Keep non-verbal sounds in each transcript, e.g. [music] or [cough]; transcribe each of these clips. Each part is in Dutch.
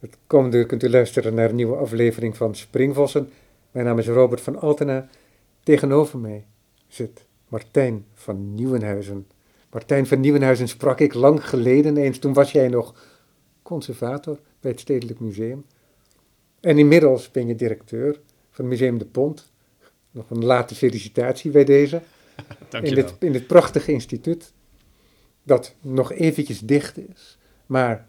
Het komende uur kunt u luisteren naar een nieuwe aflevering van Springvossen. Mijn naam is Robert van Altena. Tegenover mij zit Martijn van Nieuwenhuizen. Martijn van Nieuwenhuizen sprak ik lang geleden eens. Toen was jij nog conservator bij het Stedelijk Museum. En inmiddels ben je directeur van het Museum de Pont. Nog een late felicitatie bij deze. [laughs] Dank je in, wel. dit, in dit prachtige instituut. Dat nog eventjes dicht is. Maar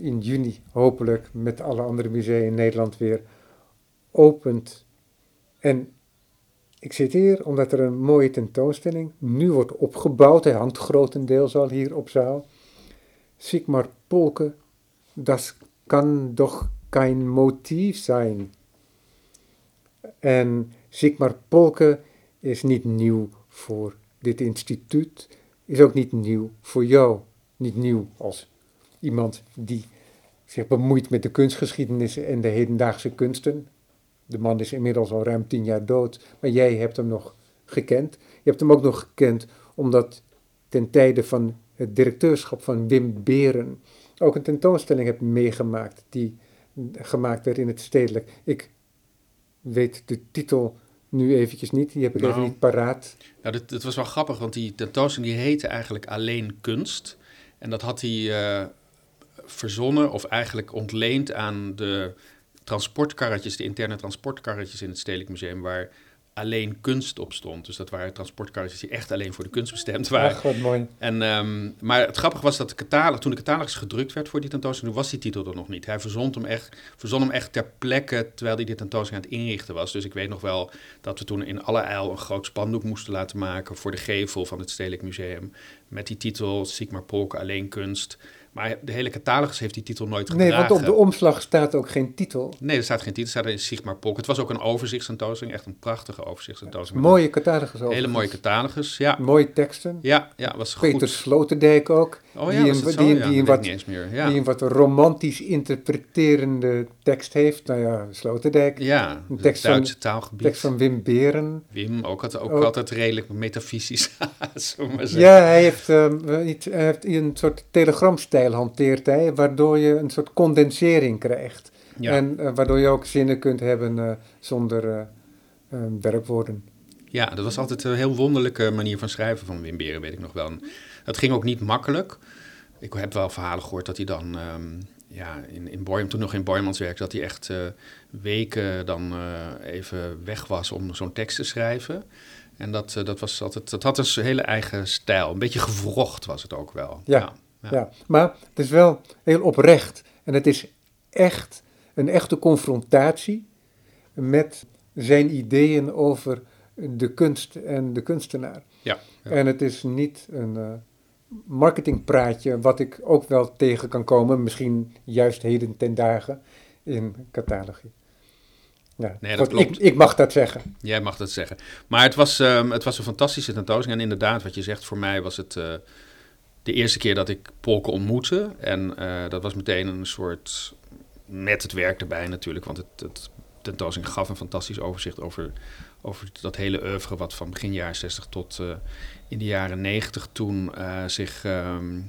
in juni hopelijk met alle andere musea in Nederland weer opent. En ik zit hier omdat er een mooie tentoonstelling nu wordt opgebouwd. Hij hangt grotendeels al hier op zaal. Sigmar Polke, das kan doch kein motief zijn. En Sigmar Polke is niet nieuw voor dit instituut, is ook niet nieuw voor jou. Niet nieuw als iemand die zich bemoeit met de kunstgeschiedenis en de hedendaagse kunsten. De man is inmiddels al ruim tien jaar dood, maar jij hebt hem nog gekend. Je hebt hem ook nog gekend omdat ten tijde van het directeurschap van Wim Beren ook een tentoonstelling hebt meegemaakt die gemaakt werd in het stedelijk. Ik weet de titel nu eventjes niet, die heb ik even Nou. niet paraat. Dit, dit was wel grappig, want die tentoonstelling die heette eigenlijk Alleen Kunst. En dat had hij eh, verzonnen of eigenlijk ontleend aan de transportkarretjes, de interne transportkarretjes in het Stedelijk Museum, waar alleen kunst op stond. Dus dat waren transportkarretjes die echt alleen voor de kunst bestemd waren. Ach, wat mooi. En, ehm, maar het grappige was dat de catalogus, toen de catalogus gedrukt werd voor die tentoonstelling, was die titel er nog niet. Hij verzond hem echt, verzon hem echt ter plekke terwijl hij die tentoonstelling aan het inrichten was. Dus ik weet nog wel dat we toen in alle eil een groot spandoek moesten laten maken voor de gevel van het Stedelijk Museum. Met die titel Sigmar Polke, alleen kunst. Maar de hele catalogus heeft die titel nooit Nee, gedragen. want op de omslag staat ook geen titel. Nee, er staat geen titel, er staat alleen Sigmar Polke. Het was ook een overzichtstentoonstelling, echt een prachtige overzichtstentoonstelling. met Mooie catalogus over. hele mooie catalogus, ja. Mooie teksten. Ja, ja, was Peter goed. Sloterdijk ook. Oh ja, die een, het die, Ja, een wat, niet eens meer. Ja. die een wat romantisch interpreterende tekst heeft. Nou ja, Sloterdijk. Ja, Een het tekst van- Duitse taalgebied. Tekst van Wim Beren. Wim, ook, had, ook Ook. altijd redelijk metafysisch. [laughs] Ja, hij heeft, ehm, iets, hij heeft een soort telegramstijl hanteert hij, waardoor je een soort condensering krijgt. Ja. En eh, waardoor je ook zinnen kunt hebben eh, zonder eh, werkwoorden. ja, dat was altijd een heel wonderlijke manier van schrijven van Wim Beren, weet ik nog wel. En Het ging ook niet makkelijk. Ik heb wel verhalen gehoord dat hij dan, ehm, ja, in, in Boym, toen nog in Boymans werkte, dat hij echt weken dan even weg was om zo'n tekst te schrijven. En dat, dat, was altijd, dat had een hele eigen stijl. Een beetje gewrocht was het ook wel. Ja. ja. Ja. maar het is wel heel oprecht. En het is echt een echte confrontatie met zijn ideeën over de kunst en de kunstenaar. Ja, ja. En het is niet een eh, marketingpraatje, wat ik ook wel tegen kan komen, misschien juist heden ten dagen in catalogie. Ja, Nee, dat ik, klopt. ik mag dat zeggen. Jij mag dat zeggen. Maar het was, ehm, het was een fantastische tentoonstelling. En inderdaad, wat je zegt, voor mij was het eh, de eerste keer dat ik Polke ontmoette. En eh, dat was meteen een soort, met het werk erbij natuurlijk. Want het, het tentoonstelling gaf een fantastisch overzicht over, over dat hele oeuvre... wat van begin jaren 60 tot eh, in de jaren 90 toen eh, zich ehm,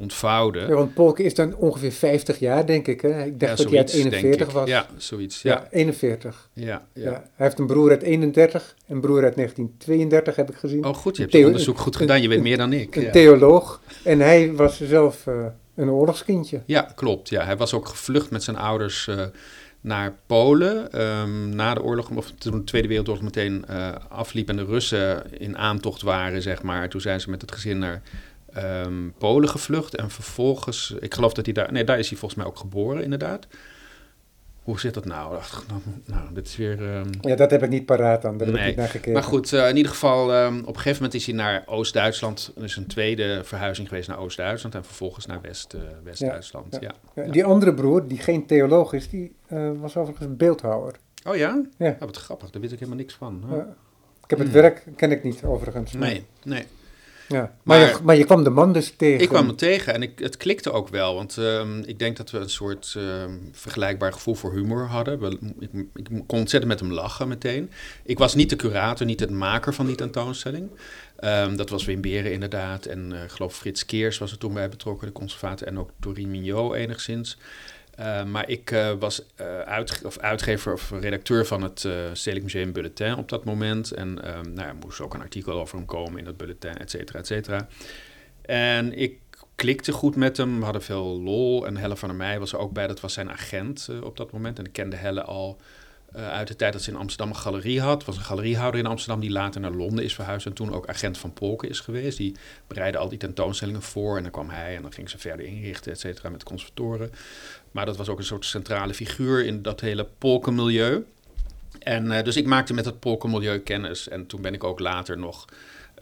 ontvouwde. Ja, want Polke is dan ongeveer 50 jaar, denk ik. Hè? Ik dacht Ja, dat hij uit zoiets, denk 41 ik. was. Ja, zoiets. Ja, Ja, 41. ja. Hij heeft een broer uit 31, een broer uit 1932 heb ik gezien. Oh goed, je hebt je onderzoek goed gedaan. Je weet meer dan ik. een theoloog. En hij was zelf eh, een oorlogskindje. Ja, klopt. Ja. Hij was ook gevlucht met zijn ouders eh, naar Polen ehm, na de oorlog, of toen de Tweede Wereldoorlog meteen eh, afliep en de Russen in aantocht waren, zeg maar. Toen zijn ze met het gezin naar ehm, Polen gevlucht en vervolgens, ik geloof dat hij daar, nee, daar is hij volgens mij ook geboren, inderdaad. Hoe zit dat nou? Ach, nou, nou, dit is weer... ehm, Ja, dat heb ik niet paraat dan. Daar heb ik Nee, niet naar gekeken. maar goed, eh, in ieder geval, ehm, op een gegeven moment is hij naar Oost-Duitsland. Is een tweede verhuizing geweest naar Oost-Duitsland en vervolgens naar West, eh, West-Duitsland. ja. ja. Ja, Die andere broer, die geen theoloog is, die eh, was overigens beeldhouwer. Oh ja? Ja. Ja, wat grappig, daar weet ik helemaal niks van. Ik heb het Hmm. werk, ken ik niet overigens. Nee, nee. Ja. Maar, Maar- je, maar je kwam de man dus tegen. Ik kwam hem tegen en ik, het klikte ook wel. Want ehm, ik denk dat we een soort ehm, vergelijkbaar gevoel voor humor hadden. We- ik, ik kon ontzettend met hem lachen meteen. Ik was niet de curator, niet het maker van die tentoonstelling. Ehm, dat was Wim Beren inderdaad. En ik geloof Frits Keers was er toen bij betrokken, de conservator. En ook Doreen Mignot enigszins. Uh, maar ik uh, was uit, of uitgever of redacteur van het Stedelijk Museum Bulletin op dat moment. En nou ja, moest ook een artikel over hem komen in dat bulletin, et cetera, et cetera. En ik klikte goed met hem, we hadden veel lol. En Helle van der Meij was er ook bij, dat was zijn agent op dat moment. En ik kende Helle al uit de tijd dat ze in Amsterdam een galerie had. was een galeriehouder in Amsterdam die later naar Londen is verhuisd. En toen ook agent van Polken is geweest. Die bereidde al die tentoonstellingen voor. En dan kwam hij en dan ging ze verder inrichten, et cetera, met conservatoren. Maar dat was ook een soort centrale figuur in dat hele polkenmilieu. En uh, dus ik maakte met het polkenmilieu kennis. En toen ben ik ook later nog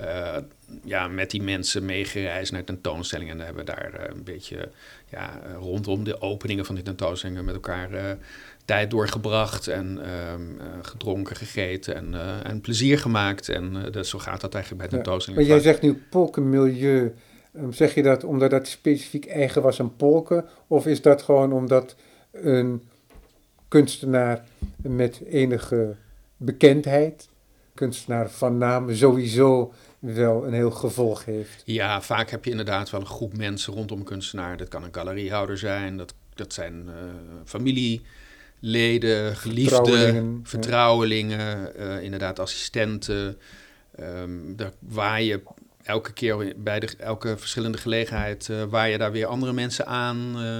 uh, ja, met die mensen meegereisd naar tentoonstellingen. En hebben we daar uh, een beetje ja, rondom de openingen van die tentoonstellingen met elkaar tijd doorgebracht. En ehm, gedronken, gegeten en, en plezier gemaakt. En dus zo gaat dat eigenlijk bij tentoonstellingen. Ja, maar jij zegt nu polkenmilieu. Ehm, zeg je dat omdat dat specifiek eigen was aan Polken? Of is dat gewoon omdat een kunstenaar met enige bekendheid, kunstenaar van naam, sowieso wel een heel gevolg heeft? Ja, vaak heb je inderdaad wel een groep mensen rondom een kunstenaar. Dat kan een galeriehouder zijn, dat, dat zijn uh, familieleden, geliefden, vertrouwelingen, vertrouwelingen uh, inderdaad assistenten. Um, daar waar je elke keer bij de, elke verschillende gelegenheid uh, waar je daar weer andere mensen aan. Uh,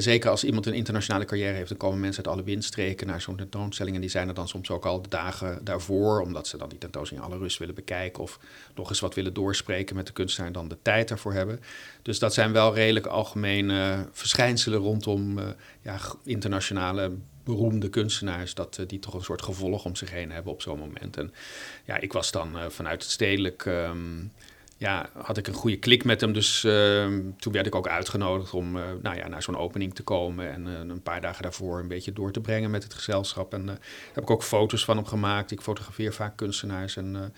zeker als iemand een internationale carrière heeft, dan komen mensen uit alle windstreken naar zo'n tentoonstelling. En die zijn er dan soms ook al de dagen daarvoor, omdat ze dan die tentoonstelling in alle rust willen bekijken of nog eens wat willen doorspreken met de kunstenaar en dan de tijd daarvoor hebben. Dus dat zijn wel redelijk algemene verschijnselen rondom uh, ja, internationale beroemde kunstenaars, dat die toch een soort gevolg om zich heen hebben op zo'n moment. En ja, ik was dan vanuit het stedelijk. Um, ja, had ik een goede klik met hem. Dus uh, toen werd ik ook uitgenodigd om uh, nou ja, naar zo'n opening te komen. En een paar dagen daarvoor een beetje door te brengen met het gezelschap. En daar heb ik ook foto's van hem gemaakt. Ik fotografeer vaak kunstenaars. En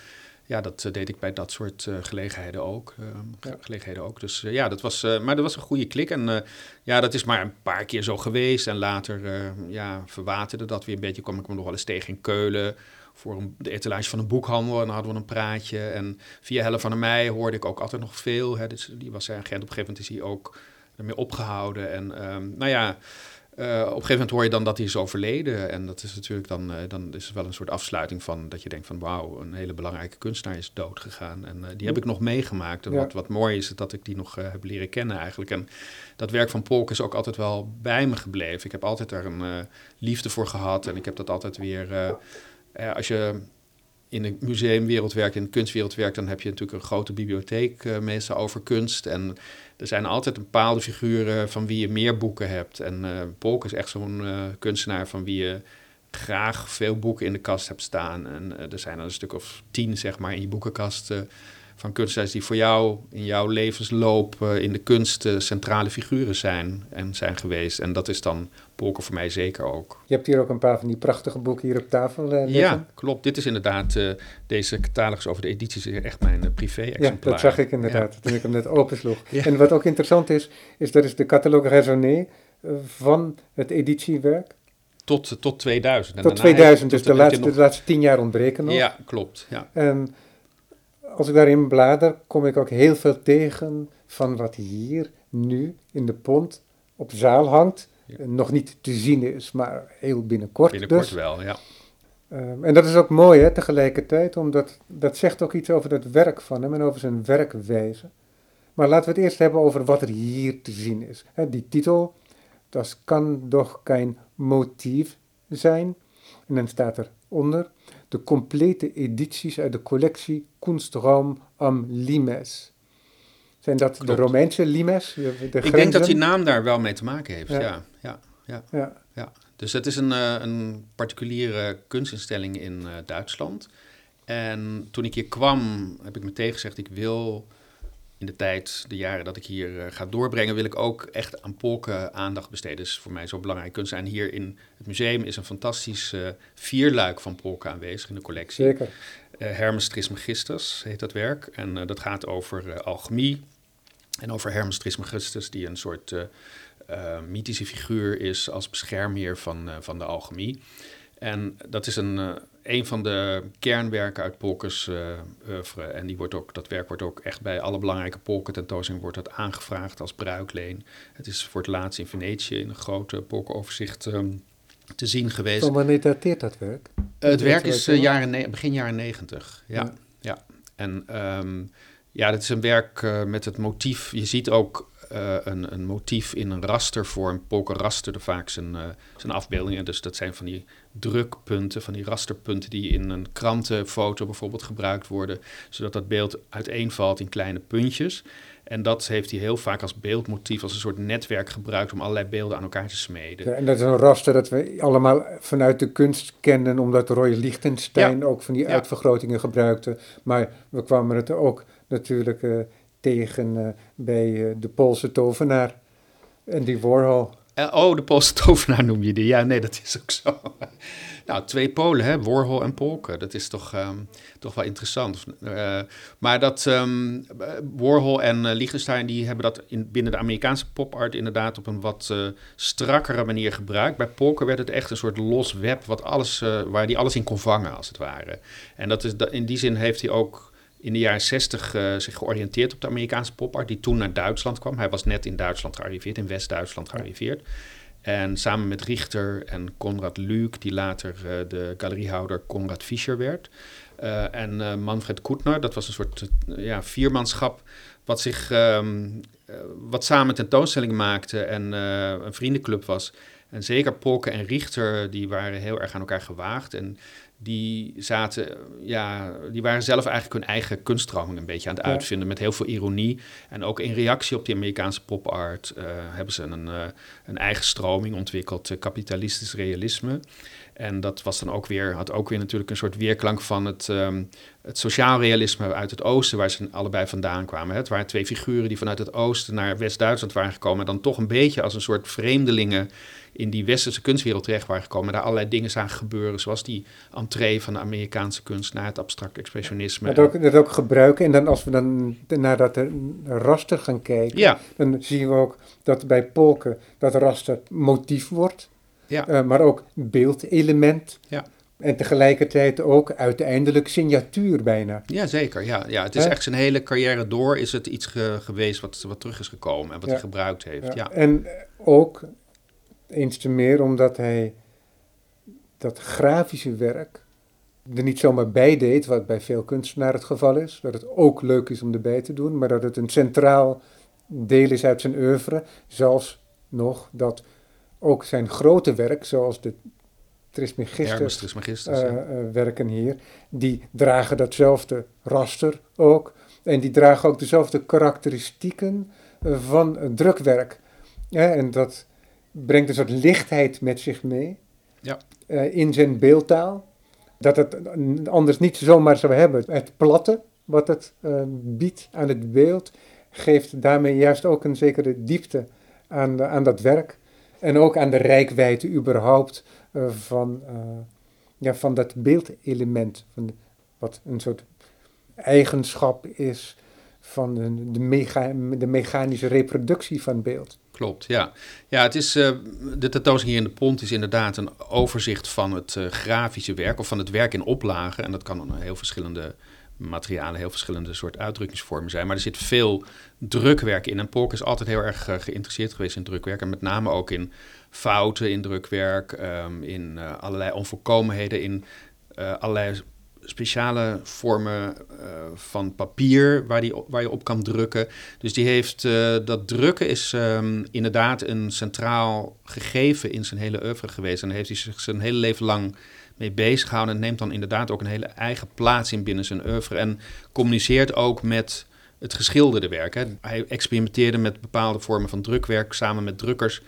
ja, dat deed ik bij dat soort gelegenheden ook. Ja. Gelegenheden ook. Dus ja, dat was, maar dat was een goede klik. En ja, dat is maar een paar keer zo geweest. En later ja, verwaterde dat weer een beetje. kwam ik me nog wel eens tegen in Keulen voor een, de etalage van een boekhandel. En dan hadden we een praatje. En via Helle van der Meij hoorde ik ook altijd nog veel. Hè. Dus die was zijn agent. Op een gegeven moment is hij ook ermee opgehouden. En um, nou ja, op een gegeven moment hoor je dan dat hij is overleden. En dat is natuurlijk dan, uh, dan is het wel een soort afsluiting van dat je denkt van wauw, een hele belangrijke kunstenaar is dood gegaan. En uh, die heb ik nog meegemaakt. En ja. wat, wat mooi is het dat ik die nog heb leren kennen eigenlijk. En dat werk van Polk is ook altijd wel bij me gebleven. Ik heb altijd daar een liefde voor gehad. En ik heb dat altijd weer als je in de museumwereld werkt, in de kunstwereld werkt, dan heb je natuurlijk een grote bibliotheek uh, meestal over kunst. En er zijn altijd bepaalde figuren van wie je meer boeken hebt. En uh, Polk is echt zo'n kunstenaar van wie je graag veel boeken in de kast hebt staan. En er zijn er een stuk of tien, zeg maar, in je boekenkast van kunstenaars die voor jou in jouw levensloop uh, in de kunst uh, centrale figuren zijn en zijn geweest. En dat is dan Polker voor mij zeker ook. Je hebt hier ook een paar van die prachtige boeken hier op tafel uh, Ja, klopt. Dit is inderdaad, deze catalogus over de edities is echt mijn privé-exemplaar. Ja, dat zag ik inderdaad ja. toen ik hem net opensloeg. Ja. En wat ook interessant is, is dat is de catalogue raisonné van het editiewerk. Tot, tot 2000. En tot 2000, dus de laatste, nog... de laatste tien jaar ontbreken nog. Ja, klopt. Ja. En als ik daarin blader, kom ik ook heel veel tegen van wat hier nu in de pont op de zaal hangt. Ja. Nog niet te zien is, maar heel binnenkort. Binnenkort dus. wel, ja. Um, en dat is ook mooi hè, tegelijkertijd, omdat dat zegt ook iets over het werk van hem en over zijn werkwijze. Maar laten we het eerst hebben over wat er hier te zien is. He, die titel, dat kan toch geen motief zijn. En dan staat eronder de complete edities uit de collectie Kunstraum am Limes. Zijn dat Klopt. de Romeinse Limes? De, Ik denk dat die naam daar wel mee te maken heeft, ja. ja, ja, ja. ja. ja. Dus het is een, uh, een particuliere kunstinstelling in uh, Duitsland. En toen ik hier kwam, heb ik meteen gezegd, ik wil in de tijd, de jaren dat ik hier uh, ga doorbrengen, wil ik ook echt aan polken aandacht besteden. Dat is voor mij zo belangrijk. Kunst en hier in het museum is een fantastisch uh, vierluik van polken aanwezig in de collectie. Zeker. Uh, Hermes Trismegistus heet dat werk. En dat gaat over alchemie en over Hermes Trismegistus, die een soort mythische figuur is als beschermheer van, van de alchemie. En dat is een een van de kernwerken uit Polkes uh, oeuvre. En die wordt ook, dat werk wordt ook echt bij alle belangrijke Polken-tentoonstellingen wordt dat aangevraagd als bruikleen. Het is voor het laatst in Venetië in een grote Polkenoverzicht um, te zien geweest. Van wanneer dateert dat werk? Uh, het werk is uh, jaren begin jaren negentig, ja. ja. ja. En um, ja, dat is een werk uh, met het motief. Je ziet ook uh, een, een, motief in een rastervorm. Polken rasterde vaak zijn, uh, zijn afbeeldingen. Dus dat zijn van die drukpunten, van die rasterpunten die in een krantenfoto bijvoorbeeld gebruikt worden. Zodat dat beeld uiteenvalt in kleine puntjes. En dat heeft hij heel vaak als beeldmotief, als een soort netwerk gebruikt om allerlei beelden aan elkaar te smeden. Ja, en dat is een raster dat we allemaal vanuit de kunst kennen, omdat Roy Lichtenstein ja. ook van die uitvergrotingen gebruikte. Maar we kwamen het ook natuurlijk uh, tegen uh, bij uh, de Poolse tovenaar en die Warhol. oh, de Poolse [laughs] tovenaar noem je die. Ja, nee, dat is ook zo. [laughs] nou, twee Polen, hè? Warhol en Polken. Dat is toch, um, toch wel interessant. Maar dat um, Warhol en uh, Liechtenstein, die hebben dat in, binnen de Amerikaanse popart inderdaad op een wat strakkere manier gebruikt. Bij Polken werd het echt een soort los web wat alles, waar die alles in kon vangen, als het ware. En dat is, in die zin heeft hij ook in de jaren 60 uh, zich georiënteerd op de Amerikaanse popart, die toen naar Duitsland kwam. Hij was net in Duitsland gearriveerd, in West-Duitsland gearriveerd. En samen met Richter en Konrad Luuk, die later uh, de galeriehouder Konrad Fischer werd. Uh, en Manfred Koetner, dat was een soort ja, viermanschap wat zich um, wat samen tentoonstellingen maakte en een vriendenclub was. En zeker Polke en Richter, die waren heel erg aan elkaar gewaagd. En die zaten, ja, die waren zelf eigenlijk hun eigen kunststroming een beetje aan het uitvinden met heel veel ironie. En ook in reactie op die Amerikaanse popart uh, hebben ze een, uh, een eigen stroming ontwikkeld, uh, kapitalistisch realisme. En dat was dan ook weer, had ook weer natuurlijk een soort weerklank van het, um, het sociaal realisme uit het oosten, waar ze allebei vandaan kwamen. Het waren twee figuren die vanuit het oosten naar West-Duitsland waren gekomen, en dan toch een beetje als een soort vreemdelingen in die westerse kunstwereld terecht waren gekomen. Daar allerlei dingen zagen gebeuren, zoals die entree van de Amerikaanse kunst naar het abstract expressionisme. Dat ook, dat ook gebruiken. En dan als we dan naar dat raster gaan kijken, ja. dan zien we ook dat bij Polken dat raster motief wordt. Ja. Uh, maar ook beeldelement. Ja. En tegelijkertijd ook uiteindelijk signatuur bijna. Ja, zeker. Ja, ja. Het is echt zijn hele carrière door is het iets ge- geweest wat, wat terug is gekomen en wat Ja. hij gebruikt heeft. Ja. Ja. En ook eens te meer omdat hij dat grafische werk er niet zomaar bij deed, wat bij veel kunstenaars het geval is. Dat het ook leuk is om erbij te doen, maar dat het een centraal deel is uit zijn oeuvre. Zelfs nog dat ook zijn grote werk, zoals de Trismegistus eh, ja. eh, werken hier, die dragen datzelfde raster ook. En die dragen ook dezelfde karakteristieken eh, van drukwerk. Ja, en dat brengt een soort lichtheid met zich mee Ja. in zijn beeldtaal. Dat het anders niet zomaar zou hebben. Het platte wat het biedt aan het beeld, geeft daarmee juist ook een zekere diepte aan, aan dat werk. En ook aan de rijkwijde überhaupt eh, van, eh, ja, van dat beeldelement. Van wat een soort eigenschap is van de, de, mechanische reproductie van beeld. Klopt, ja. Ja, het is, eh, de tentoonstelling hier in de Pont is inderdaad een overzicht van het grafische werk of van het werk in oplagen. En dat kan dan heel verschillende materialen, heel verschillende soort uitdrukkingsvormen zijn. Maar er zit veel drukwerk in. En Polk is altijd heel erg eh, geïnteresseerd geweest in drukwerk. En met name ook in fouten in drukwerk, ehm, in eh, allerlei onvolkomenheden, in eh, allerlei speciale vormen van papier waar, die, waar je op kan drukken. Dus die heeft, dat drukken is ehm, inderdaad een centraal gegeven in zijn hele oeuvre geweest. En heeft hij zich zijn hele leven lang mee bezig gehouden. En neemt dan inderdaad ook een hele eigen plaats in binnen zijn oeuvre. En communiceert ook met het geschilderde werk. Hè. Hij experimenteerde met bepaalde vormen van drukwerk samen met drukkers.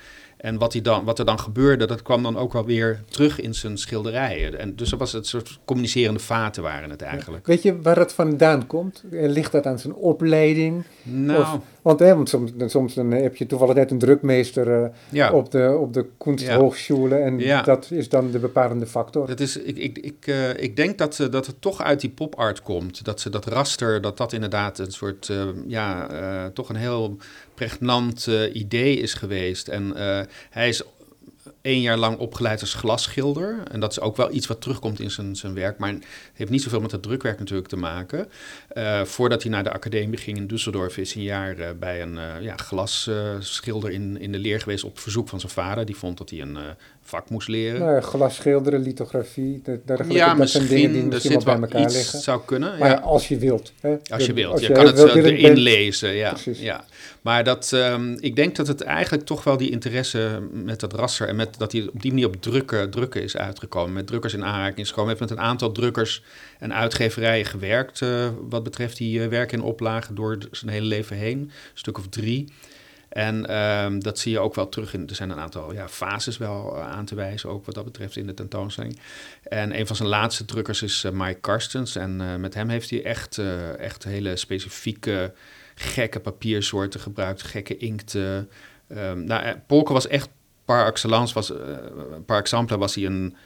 En wat, hij dan, wat er dan gebeurde, dat kwam dan ook wel weer terug in zijn schilderijen. En dus dat was het soort communicerende vaten waren het eigenlijk. Weet je waar het vandaan komt? Eh, Ligt dat aan zijn opleiding? Nou, Of- Want, hè, want soms, soms dan heb je toevallig net een drukmeester eh, ja. op de, op de Kunsthochschule en Ja. dat is dan de bepalende factor. Dat is, ik, ik, ik, eh, ik denk dat, eh, dat het toch uit die popart komt. Dat ze dat raster, dat dat inderdaad een soort, ja, toch een heel pregnant eh, idee is geweest. En eh, hij is één jaar lang opgeleid als glasschilder. En dat is ook wel iets wat terugkomt in zijn, zijn werk. Maar heeft niet zoveel met het drukwerk natuurlijk te maken. Uh, voordat hij naar de academie ging in Düsseldorf... is hij een jaar bij een ja, glasschilder in, in de leer geweest... op verzoek van zijn vader. Die vond dat hij een vak moest leren. Nou, glasschilderen, lithografie, ja, dat misschien, zijn dingen die misschien wel bij elkaar iets liggen. zou kunnen. Maar ja. als je wilt. Hè. Als je wilt, Als je, je kan het wilt- erin bent- lezen. Ja, Precies. ja. Maar dat, ehm, ik denk dat het eigenlijk toch wel die interesse met dat rasser en met dat hij op die manier op drukken, drukken is uitgekomen. Met drukkers in aanraking is gekomen. Hij heeft met een aantal drukkers en uitgeverijen gewerkt. eh, wat betreft die uh, werken in oplagen door zijn hele leven heen. Een stuk of drie. En ehm, dat zie je ook wel terug in. Er zijn een aantal ja, fases wel uh, aan te wijzen, ook wat dat betreft in de tentoonstelling. En een van zijn laatste drukkers is uh, Mike Karstens. En uh, met hem heeft hij echt, echt hele specifieke, gekke papiersoorten gebruikt, gekke inkten. Um, nou, Polke was echt par excellence, was, par exemple was hij een,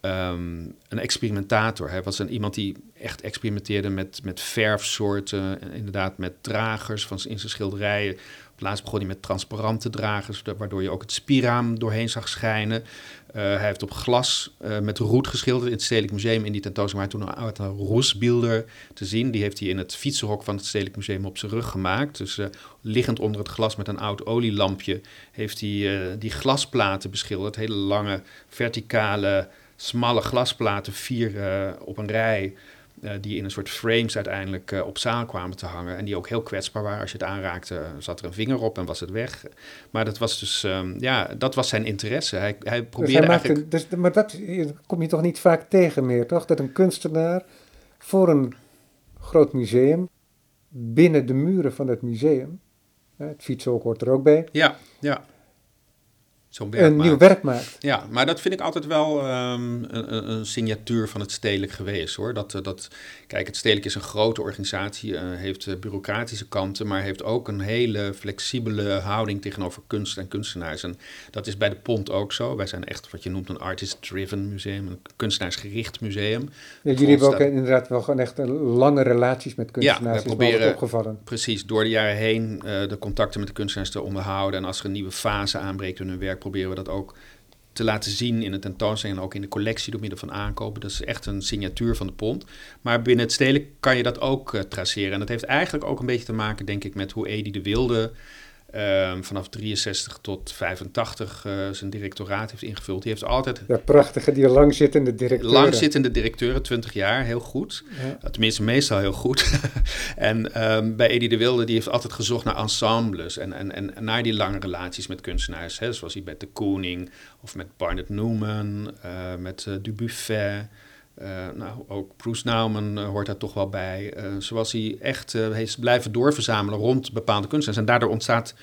um, een experimentator. Hij was een, iemand die echt experimenteerde met, met verfsoorten, inderdaad met dragers van, in zijn schilderijen. Laatst begon hij met transparante dragers, waardoor je ook het spiraam doorheen zag schijnen. Uh, hij heeft op glas uh, met roet geschilderd in het Stedelijk Museum. In die tentoonstelling toen een oude roesbeelder te zien. Die heeft hij in het fietsenhok van het Stedelijk Museum op zijn rug gemaakt. Dus uh, liggend onder het glas met een oud olielampje heeft hij die glasplaten beschilderd. Hele lange, verticale, smalle glasplaten, vier op een rij. Uh, die in een soort frames uiteindelijk uh, op zaal kwamen te hangen. En die ook heel kwetsbaar waren. Als je het aanraakte, zat er een vinger op en was het weg. Maar dat was dus, um, ja, dat was zijn interesse. Hij, hij probeerde dus hij eigenlijk... Maakte, dus, maar dat kom je toch niet vaak tegen meer, toch? Dat een kunstenaar voor een groot museum, binnen de muren van het museum, het fietsenhok hoort er ook bij, ja, ja. Zo'n een nieuw werk maakt. Ja, maar dat vind ik altijd wel um, een, een, signatuur van het stedelijk geweest hoor. Dat, dat, kijk, het stedelijk is een grote organisatie, uh, heeft uh, bureaucratische kanten, maar heeft ook een hele flexibele houding tegenover kunst en kunstenaars. En dat is bij de Pont ook zo. Wij zijn echt wat je noemt een artist-driven museum, een kunstenaarsgericht museum. Ja, jullie hebben ook inderdaad wel gewoon echt lange relaties met kunstenaars. Ja, we proberen opgevallen. precies door de jaren heen uh, de contacten met de kunstenaars te onderhouden. En als er een nieuwe fase aanbreekt in hun werk, proberen we dat ook te laten zien in de tentoonstelling en ook in de collectie door middel van aankopen. Dat is echt een signatuur van de pont. Maar binnen het stedelijk kan je dat ook uh, traceren. En dat heeft eigenlijk ook een beetje te maken, denk ik, met hoe Edi de Wilde uh, vanaf 63 tot 85 uh, zijn directoraat heeft ingevuld. Die heeft altijd... Ja, prachtige, die langzittende directeuren. Langzittende directeuren, 20 jaar, heel goed. Ja. Tenminste, meestal heel goed. [laughs] en um, bij Eddie de Wilde, die heeft altijd gezocht naar ensembles en, en, en naar die lange relaties met kunstenaars. Hè, zoals hij met de Koning of met Barnett Newman, uh, met uh, Dubuffet... Uh, nou, ook Bruce Nauman uh, hoort daar toch wel bij. Uh, zoals hij echt heeft blijven doorverzamelen rond bepaalde kunstenaars. En daardoor ontstaat,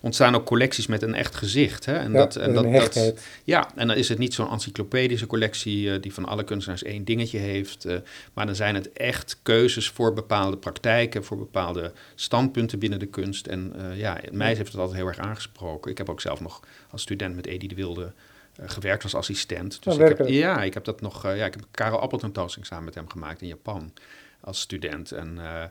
ontstaan ook collecties met een echt gezicht. Hè? En ja, dat, en dat, dat, ja, en dan is het niet zo'n encyclopedische collectie die van alle kunstenaars één dingetje heeft. maar dan zijn het echt keuzes voor bepaalde praktijken, voor bepaalde standpunten binnen de kunst. En ja, mij heeft het altijd heel erg aangesproken. Ik heb ook zelf nog als student met Edi de Wilde gewerkt als assistent. Dus oh, ik heb, ja, ik heb dat nog. Uh, ja, ik heb Karel Appel tentoonstelling samen met hem gemaakt in Japan als student. En uh,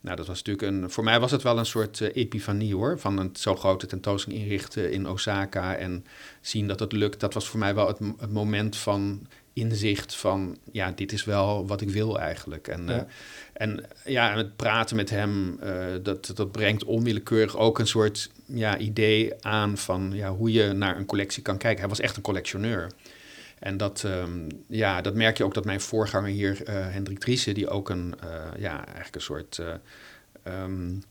nou, dat was natuurlijk een. Voor mij was het wel een soort epifanie hoor. Van een zo grote tentoonstelling inrichten in Osaka en zien dat het lukt. Dat was voor mij wel het, het moment van inzicht van ja, dit is wel wat ik wil eigenlijk. En ja, en, ja, en het praten met hem, dat, dat brengt onwillekeurig ook een soort ja, idee aan van ja, hoe je naar een collectie kan kijken. Hij was echt een collectioneur. En dat, um, ja, dat merk je ook dat mijn voorganger hier, uh, Hendrik Driessen, die ook een, ja, eigenlijk een soort um,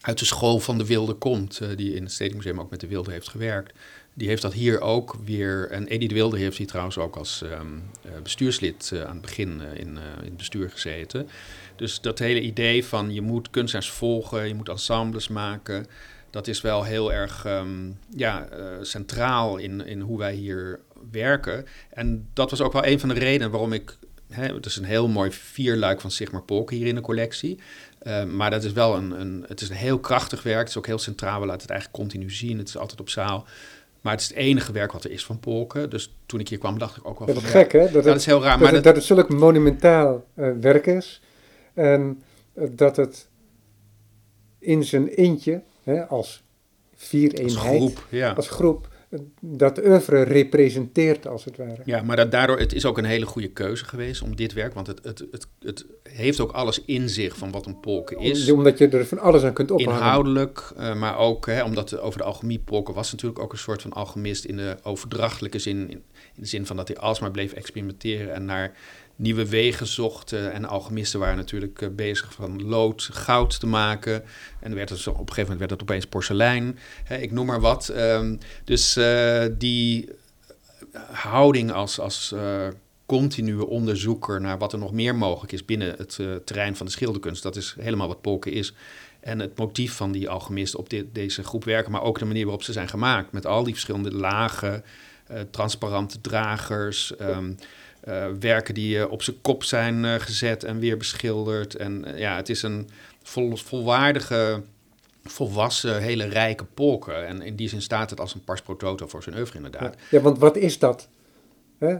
uit de school van de wilde komt, die in het Stedelijk Museum ook met de wilde heeft gewerkt. Die heeft dat hier ook weer. En de Wilde heeft hier trouwens ook als um, bestuurslid aan het begin in, in het bestuur gezeten. Dus dat hele idee van je moet kunstenaars volgen, je moet ensembles maken dat is wel heel erg um, ja, centraal in, in hoe wij hier werken. En dat was ook wel een van de redenen waarom ik... Hè, het is een heel mooi vierluik van Sigmar Polk hier in de collectie. Uh, maar dat is wel een, een, het is een heel krachtig werk. Het is ook heel centraal. We laten het eigenlijk continu zien. Het is altijd op zaal. Maar het is het enige werk wat er is van Polken. Dus toen ik hier kwam, dacht ik ook wel... Dat is van, gek, hè? Dat, dat het, is heel raar. Dat, maar het, dat het zulk monumentaal uh, werk is. En uh, dat het in zijn eentje, hè, als vier eenheid, als groep, ja. als groep dat oeuvre representeert, als het ware. Ja, maar dat, daardoor, het is ook een hele goede keuze geweest om dit werk, want het, het, het, het heeft ook alles in zich van wat een polken is. Omdat je er van alles aan kunt ophangen. Inhoudelijk, uh, maar ook hè, omdat over de alchemie polken was natuurlijk ook een soort van alchemist in de overdrachtelijke zin, in, in de zin van dat hij alsmaar bleef experimenteren en naar nieuwe wegen zocht. en alchemisten waren natuurlijk uh, bezig van lood, goud te maken. En werd op een gegeven moment werd het opeens porselein. Hè, ik noem maar wat. Um, dus uh, die houding als, als continue onderzoeker naar wat er nog meer mogelijk is binnen het terrein van de schilderkunst, dat is helemaal wat Polken is. En het motief van die alchemisten op deze groep werken, maar ook de manier waarop ze zijn gemaakt. Met al die verschillende lagen, transparante dragers. Um, uh, werken die uh, op zijn kop zijn uh, gezet en weer beschilderd. En ja, het is een vol, volwaardige, volwassen, hele rijke polken. En in die zin staat het als een pars pro toto voor zijn oeuvre inderdaad. Ja, ja want wat is dat? Hè?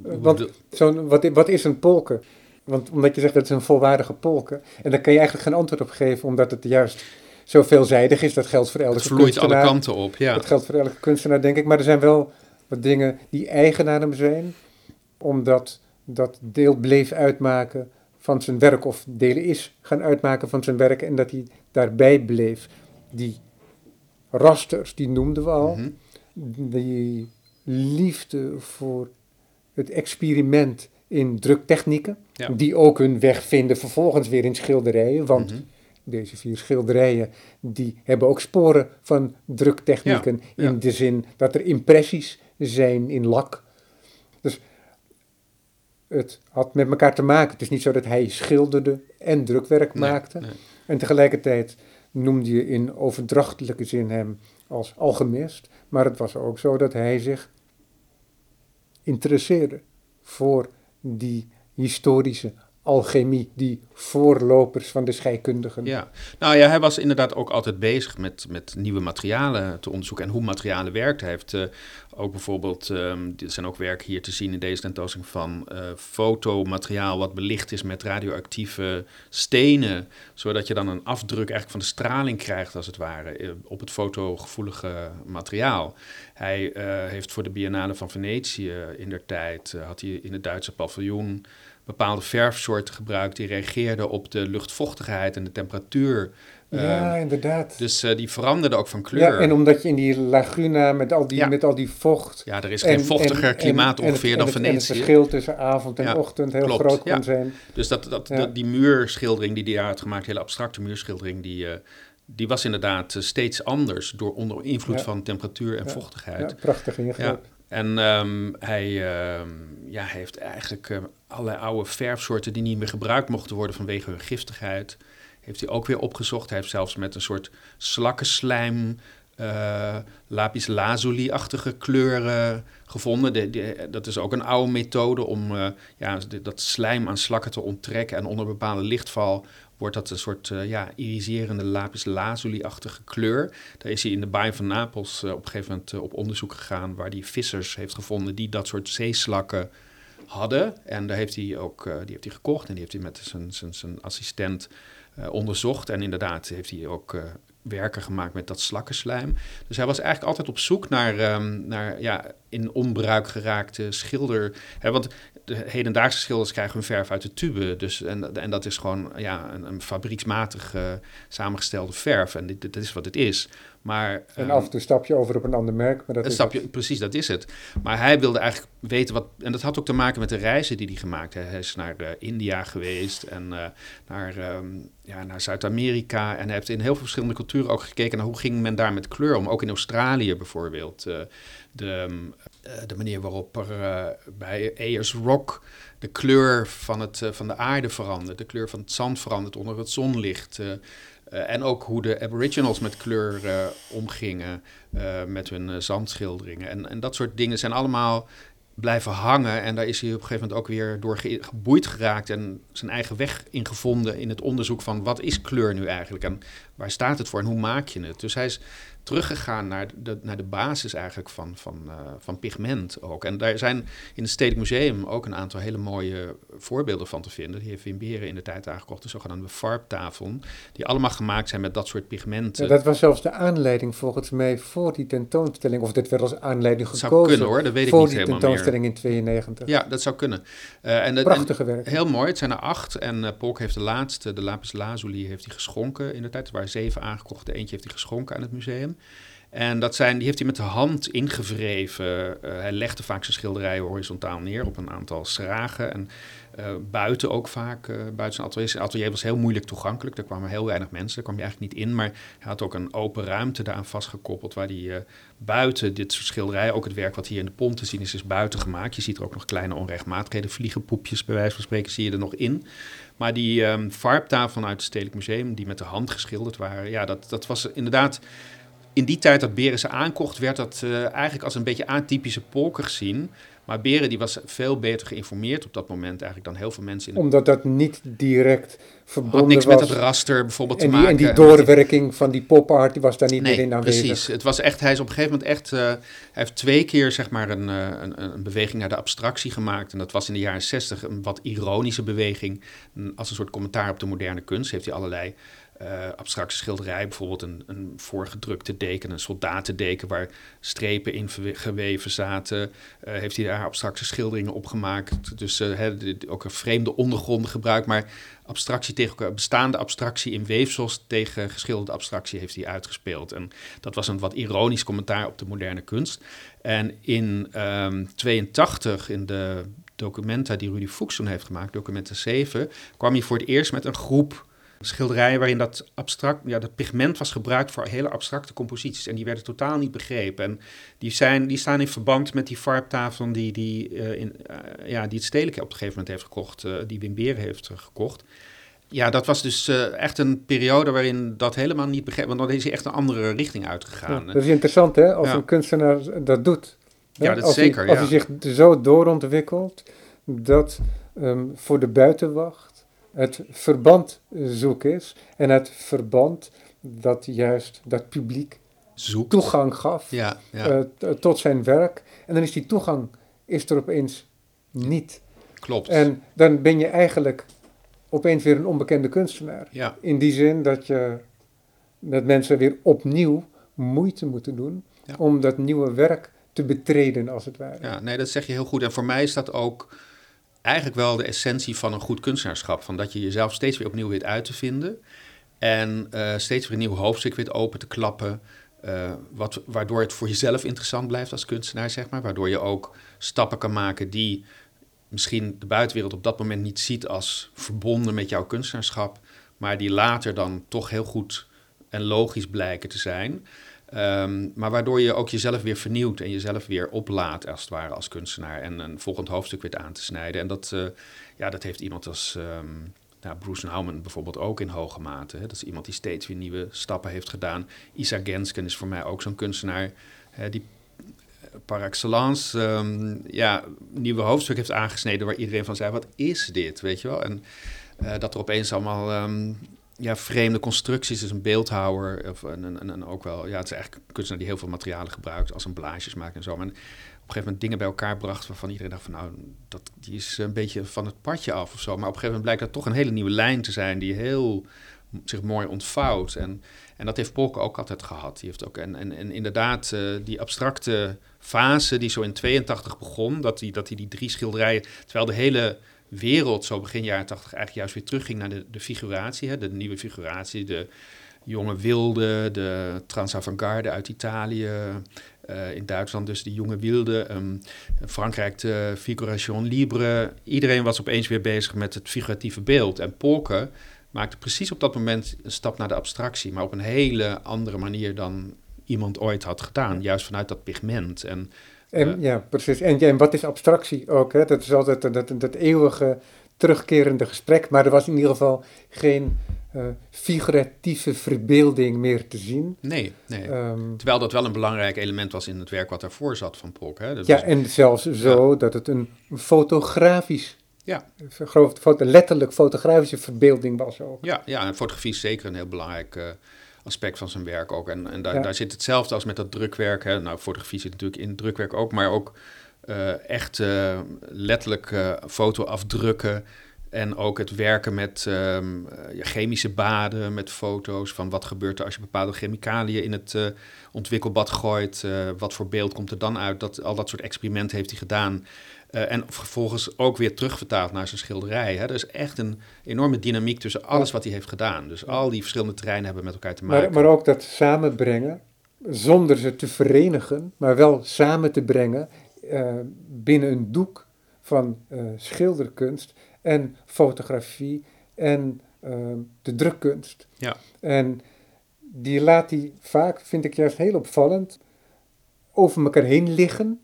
Want zo'n, wat, wat is een polken? Want omdat je zegt dat het is een volwaardige polken. En daar kan je eigenlijk geen antwoord op geven, omdat het juist zo veelzijdig is. Dat geldt voor elke kunstenaar. Het vloeit alle kanten op, ja. Dat geldt voor elke kunstenaar, denk ik. Maar er zijn wel wat dingen die eigen aan hem zijn omdat dat deel bleef uitmaken van zijn werk, of delen is gaan uitmaken van zijn werk en dat hij daarbij bleef. Die rasters, die noemden we al, mm die liefde voor het experiment in druktechnieken, die ook hun weg vinden vervolgens weer in schilderijen, want mhm. deze vier schilderijen die hebben ook sporen van druktechnieken in de zin dat er impressies zijn in lak. Het had met elkaar te maken. Het is niet zo dat hij schilderde en drukwerk maakte. En tegelijkertijd noemde je in overdrachtelijke zin hem als alchemist. Maar het was ook zo dat hij zich interesseerde voor die historische alchemie, die voorlopers van de scheikundigen. Ja, nou ja, hij was inderdaad ook altijd bezig met, met nieuwe materialen te onderzoeken en hoe materialen werken. Hij heeft uh, ook bijvoorbeeld, um, er zijn ook werken hier te zien in deze tentoonstelling van uh, fotomateriaal wat belicht is met radioactieve stenen, zodat je dan een afdruk eigenlijk van de straling krijgt, als het ware, eh, op het fotogevoelige materiaal. Hij heeft voor de Biennale van Venetië in der tijd, had hij in het Duitse paviljoen bepaalde verfsoorten gebruikt die reageerden op de luchtvochtigheid en de temperatuur. Ja, ehm, inderdaad. Dus uh, die veranderden ook van kleur. Ja, en omdat je in die laguna met al die, met al die vocht... Ja, er is geen vochtiger klimaat ongeveer dan Venetië. En het verschil tussen avond en ochtend heel groot kan zijn. Dus dat, dat, dat, die muurschildering die hij had gemaakt, hele abstracte muurschildering, die... Uh, die was inderdaad eh, steeds anders door onder invloed van temperatuur en vochtigheid. Ja, prachtig ingreep. En um, hij um, ja, heeft eigenlijk uh, allerlei oude verfsoorten die niet meer gebruikt mochten worden vanwege hun giftigheid. Heeft hij ook weer opgezocht. Hij heeft zelfs met een soort slakkenslijm, uh, lapis lazuli-achtige kleuren gevonden. De, dat is ook een oude methode om uh, ja, dat slijm aan slakken te onttrekken. En onder bepaalde lichtval wordt dat een soort uh, ja, iriserende lapis lazuli-achtige kleur. Daar is hij in de baai van Napels uh, op een gegeven moment uh, op onderzoek gegaan... waar hij vissers heeft gevonden die dat soort zeeslakken hadden. En daar heeft hij ook die heeft hij gekocht en die heeft hij met zijn, zijn, zijn assistent onderzocht. En inderdaad heeft hij ook werken gemaakt met dat slakkenslijm. Dus hij was eigenlijk altijd op zoek naar, um, naar ja, in onbruik geraakte schilder. Hè, want de hedendaagse schilders krijgen hun verf uit de tube. Dus, en, en dat is gewoon ja, een, een fabrieksmatig uh, samengestelde verf. En dit, dit is wat het is. Maar, en af en toe stap je over op een ander merk. Maar dat is stap je, precies, dat is het. Maar hij wilde eigenlijk weten wat. En dat had ook te maken met de reizen die hij gemaakt heeft. Hij is naar uh, India geweest en uh, naar, um, ja, naar Zuid-Amerika. En hij heeft in heel veel verschillende culturen ook gekeken naar hoe ging men daar met kleur om. Ook in Australië bijvoorbeeld. De, de manier waarop er bij Ayers Rock de kleur van, het, van de aarde verandert. De kleur van het zand verandert onder het zonlicht. En ook hoe de Aboriginals met kleur omgingen, met hun zandschilderingen. En, en dat soort dingen zijn allemaal blijven hangen. En daar is hij op een gegeven moment ook weer door geboeid geraakt en zijn eigen weg ingevonden in het onderzoek van wat is kleur nu eigenlijk en waar staat het voor en hoe maak je het? Dus hij is teruggegaan naar de, naar de basis eigenlijk van, van, uh, van pigment ook. En daar zijn in het Stedelijk Museum ook een aantal hele mooie voorbeelden van te vinden. Die heeft Wim Beren in de tijd aangekocht, de zogenaamde farbtafel, die allemaal gemaakt zijn met dat soort pigmenten. Ja, dat was zelfs de aanleiding volgens mij voor die tentoonstelling, of dit werd als aanleiding gekozen. Zou kunnen hoor, dat weet ik niet helemaal Voor die tentoonstelling in 92. Ja, dat zou kunnen. Uh, en, Prachtige werk. Heel mooi, het zijn er acht. En uh, Polk heeft de laatste, de lapis lazuli, heeft hij geschonken in de tijd. Er waren zeven aangekocht, de eentje heeft hij geschonken aan het museum. En dat zijn, die heeft hij met de hand ingevreven. Uh, hij legde vaak zijn schilderijen horizontaal neer op een aantal schragen. En uh, buiten ook vaak, uh, buiten zijn atelier. Atelier was heel moeilijk toegankelijk. Er kwamen heel weinig mensen, daar kwam je eigenlijk niet in. Maar hij had ook een open ruimte daaraan vastgekoppeld... waar hij buiten dit soort schilderijen... ook het werk wat hier in de pont te zien is, is buiten gemaakt. Je ziet er ook nog kleine onrechtmatigheden. Vliegenpoepjes, bij wijze van spreken, zie je er nog in. Maar die um, farbtafel uit het Stedelijk Museum... die met de hand geschilderd waren... ja, dat, dat was inderdaad in die tijd dat Beren ze aankocht, werd dat uh, eigenlijk als een beetje atypische polker gezien. Maar Beren die was veel beter geïnformeerd op dat moment eigenlijk dan heel veel mensen. In Omdat dat niet direct verbonden had niks was. met het raster bijvoorbeeld en te die, maken. En die doorwerking van die pop-art die was daar niet nee, meer in aanwezig. precies. Het was echt, hij is op een gegeven moment echt... Uh, hij heeft twee keer zeg maar een, uh, een, een, beweging naar de abstractie gemaakt. En dat was in de jaren zestig een wat ironische beweging. Als een soort commentaar op de moderne kunst heeft hij allerlei... Uh, abstracte schilderij, bijvoorbeeld een, een voorgedrukte deken, een soldatendeken waar strepen in geweven zaten. Uh, heeft hij daar abstracte schilderingen opgemaakt. Dus uh, he, ook een vreemde ondergronden gebruikt, maar abstractie tegen bestaande abstractie in weefsels tegen geschilderde abstractie heeft hij uitgespeeld. En dat was een wat ironisch commentaar op de moderne kunst. En in 82, um, in de documenta die Rudy Fuchs toen heeft gemaakt, documenta 7, kwam hij voor het eerst met een groep schilderijen waarin dat abstract, ja, dat pigment was gebruikt voor hele abstracte composities. En die werden totaal niet begrepen. En die, zijn, die staan in verband met die farbtafel die, die, uh, in, uh, ja, die het Stedelijk op een gegeven moment heeft gekocht, uh, die Wim Beer heeft gekocht. Ja, dat was dus echt een periode waarin dat helemaal niet begrepen, want dan is hij echt een andere richting uitgegaan. Ja, dat is interessant hè, als ja. een kunstenaar dat doet. Hè? Ja, dat als zeker. Hij, als hij zich zo doorontwikkelt dat um, voor de buitenwacht het verband zoek is. En het verband dat juist dat publiek Zoekt. toegang gaf ja, ja. Uh, tot zijn werk. En dan is die toegang is er opeens niet. Klopt. En dan ben je eigenlijk opeens weer een onbekende kunstenaar. Ja. In die zin dat, je, dat mensen weer opnieuw moeite moeten doen om dat nieuwe werk te betreden, als het ware. Ja, nee, dat zeg je heel goed. En voor mij is dat ook eigenlijk wel de essentie van een goed kunstenaarschap. Van dat je jezelf steeds weer opnieuw weet uit te vinden. En uh, steeds weer een nieuw hoofdstuk weet open te klappen. Uh, wat, waardoor het voor jezelf interessant blijft als kunstenaar, zeg maar. Waardoor je ook stappen kan maken die misschien de buitenwereld op dat moment niet ziet als verbonden met jouw kunstenaarschap. Maar die later dan toch heel goed en logisch blijken te zijn. Um, maar waardoor je ook jezelf weer vernieuwt en jezelf weer oplaat, als het ware, als kunstenaar. En een volgend hoofdstuk weet aan te snijden. En dat, uh, ja, dat heeft iemand als um, nou, Bruce Nauman bijvoorbeeld ook in hoge mate. Hè. Dat is iemand die steeds weer nieuwe stappen heeft gedaan. Isa Gensken is voor mij ook zo'n kunstenaar hè, die par excellence um, ja, nieuwe hoofdstuk heeft aangesneden waar iedereen van zei, wat is dit, weet je wel? En uh, dat er opeens allemaal ja, vreemde constructies, dus een beeldhouwer. Of een, een, ook wel, ja, het is eigenlijk een kunstenaar die heel veel materialen gebruikt, als een blaadjes maakt en zo. Maar op een gegeven moment dingen bij elkaar bracht waarvan iedereen dacht van nou, dat, die is een beetje van het padje af of zo. Maar op een gegeven moment blijkt dat toch een hele nieuwe lijn te zijn die heel zich mooi ontvouwt. En, en dat heeft Polk ook altijd gehad. Die heeft ook, en, en, en inderdaad, uh, die abstracte fase die zo in 82 begon, dat hij dat die, die drie schilderijen, terwijl de hele wereld zo begin jaren 80 eigenlijk juist weer terugging naar de, de figuratie, hè, de nieuwe figuratie, de jonge wilde, de trans-avant-garde uit Italië, uh, in Duitsland dus de jonge wilde, um, Frankrijk de figuration libre. Iedereen was opeens weer bezig met het figuratieve beeld. En Polke maakte precies op dat moment een stap naar de abstractie, maar op een hele andere manier dan iemand ooit had gedaan, juist vanuit dat pigment. En en, ja, precies. En, en wat is abstractie ook? Hè? Dat is altijd dat, dat, dat eeuwige terugkerende gesprek, maar er was in ieder geval geen uh, figuratieve verbeelding meer te zien. Nee, nee. Um, terwijl dat wel een belangrijk element was in het werk wat daarvoor zat van Polk. Hè? Dat ja, was, en zelfs zo ja. dat het een fotografisch, ja. foto, letterlijk fotografische verbeelding was ook. Ja, ja, en fotografie is zeker een heel belangrijk uh, aspect van zijn werk ook. En, en daar, Ja. daar zit hetzelfde als met dat drukwerk. Hè. Nou, fotografie zit natuurlijk in drukwerk ook, maar ook eh, echt eh, letterlijk eh, foto afdrukken. En ook het werken met ehm, eh, chemische baden, met foto's van wat gebeurt er als je bepaalde chemicaliën in het ontwikkelbad gooit. wat voor beeld komt er dan uit? Dat, al dat soort experimenten heeft hij gedaan. Eh, en vervolgens ook weer terugvertaald naar zijn schilderij. Hè. Er is echt een enorme dynamiek tussen alles wat hij heeft gedaan. Dus al die verschillende terreinen hebben met elkaar te maken. Maar, maar ook dat samenbrengen, zonder ze te verenigen, maar wel samen te brengen eh, binnen een doek van eh, schilderkunst en fotografie en de drukkunst. Ja. En die laat die vaak, vind ik juist heel opvallend, over elkaar heen liggen,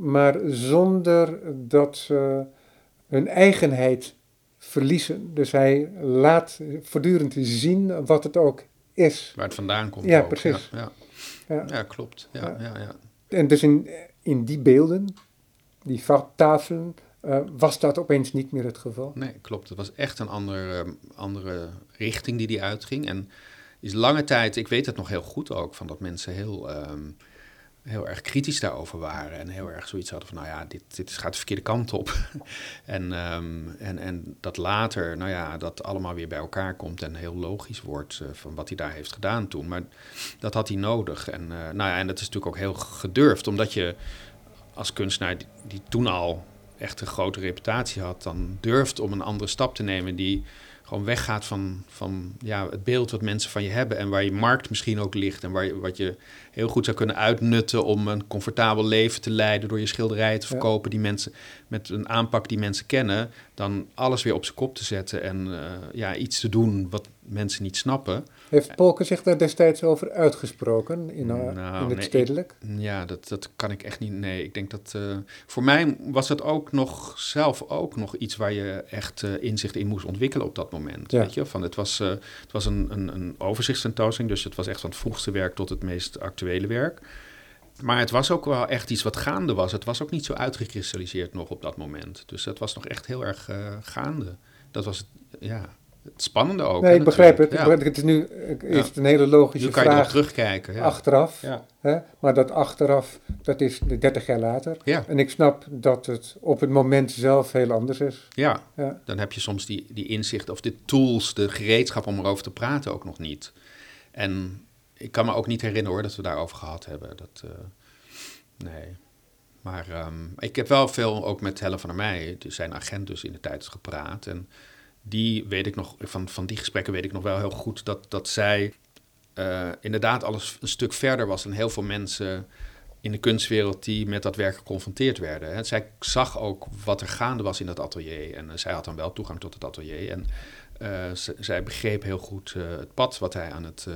maar zonder dat ze hun eigenheid verliezen. Dus hij laat voortdurend zien wat het ook is. Waar het vandaan komt. Ja, ook. precies. Ja, Ja. ja. klopt. Ja, Ja. En dus in, in die beelden, die vattafelen, eh, was dat opeens niet meer het geval. Nee, klopt. Het was echt een andere, andere richting die die uitging. En is lange tijd, ik weet het nog heel goed ook, van dat mensen heel, ehm, heel erg kritisch daarover waren. En heel erg zoiets hadden van, nou ja, dit, dit gaat de verkeerde kant op. [laughs] en, ehm, en, en dat later, nou ja, dat allemaal weer bij elkaar komt en heel logisch wordt eh, van wat hij daar heeft gedaan toen. Maar dat had hij nodig. En, eh, nou ja, en dat is natuurlijk ook heel gedurfd, omdat je als kunstenaar die, die toen al echt een grote reputatie had, dan durft om een andere stap te nemen die gewoon weggaat van, van ja, het beeld wat mensen van je hebben en waar je markt misschien ook ligt en waar je, wat je heel goed zou kunnen uitnutten om een comfortabel leven te leiden door je schilderijen te Ja. verkopen die mensen met een aanpak die mensen kennen, dan alles weer op zijn kop te zetten en eh, ja, iets te doen wat mensen niet snappen. Heeft Polke zich daar destijds over uitgesproken in, eh, Nou, in het nee, stedelijk? Ja, dat, dat kan ik echt niet. Nee, ik denk dat. eh, voor mij was het ook nog zelf ook nog iets waar je echt eh, inzicht in moest ontwikkelen op dat moment. Ja. Weet je? Van, het was, het was een, een, een overzichtstentoonstelling, dus het was echt van het vroegste werk tot het meest actuele werk. Maar het was ook wel echt iets wat gaande was. Het was ook niet zo uitgekristalliseerd nog op dat moment. Dus het was nog echt heel erg gaande. Dat was het, ja, het spannende ook. nee, hè, ik begrijp het. natuurlijk. Ik begrijp- Het is nu is het een hele logische Nu kan je vraag terugkijken. Ja. achteraf. Ja. Hè? Maar dat achteraf, dat is 30 jaar later. Ja. En ik snap dat het op het moment zelf heel anders is. Ja, Ja. dan heb je soms die, die inzicht of de tools, de gereedschap om erover te praten ook nog niet. En ik kan me ook niet herinneren hoor dat we daarover gehad hebben. Dat, eh, nee. Maar ehm, ik heb wel veel ook met Helle van der Meij, dus zijn agent dus in de tijd, gepraat. En die weet ik nog, van, van die gesprekken weet ik nog wel heel goed dat, dat zij eh, inderdaad alles een stuk verder was dan heel veel mensen in de kunstwereld die met dat werk geconfronteerd werden. Zij zag ook wat er gaande was in dat atelier. En eh, zij had dan wel toegang tot het atelier. En eh, zij begreep heel goed het pad wat hij aan het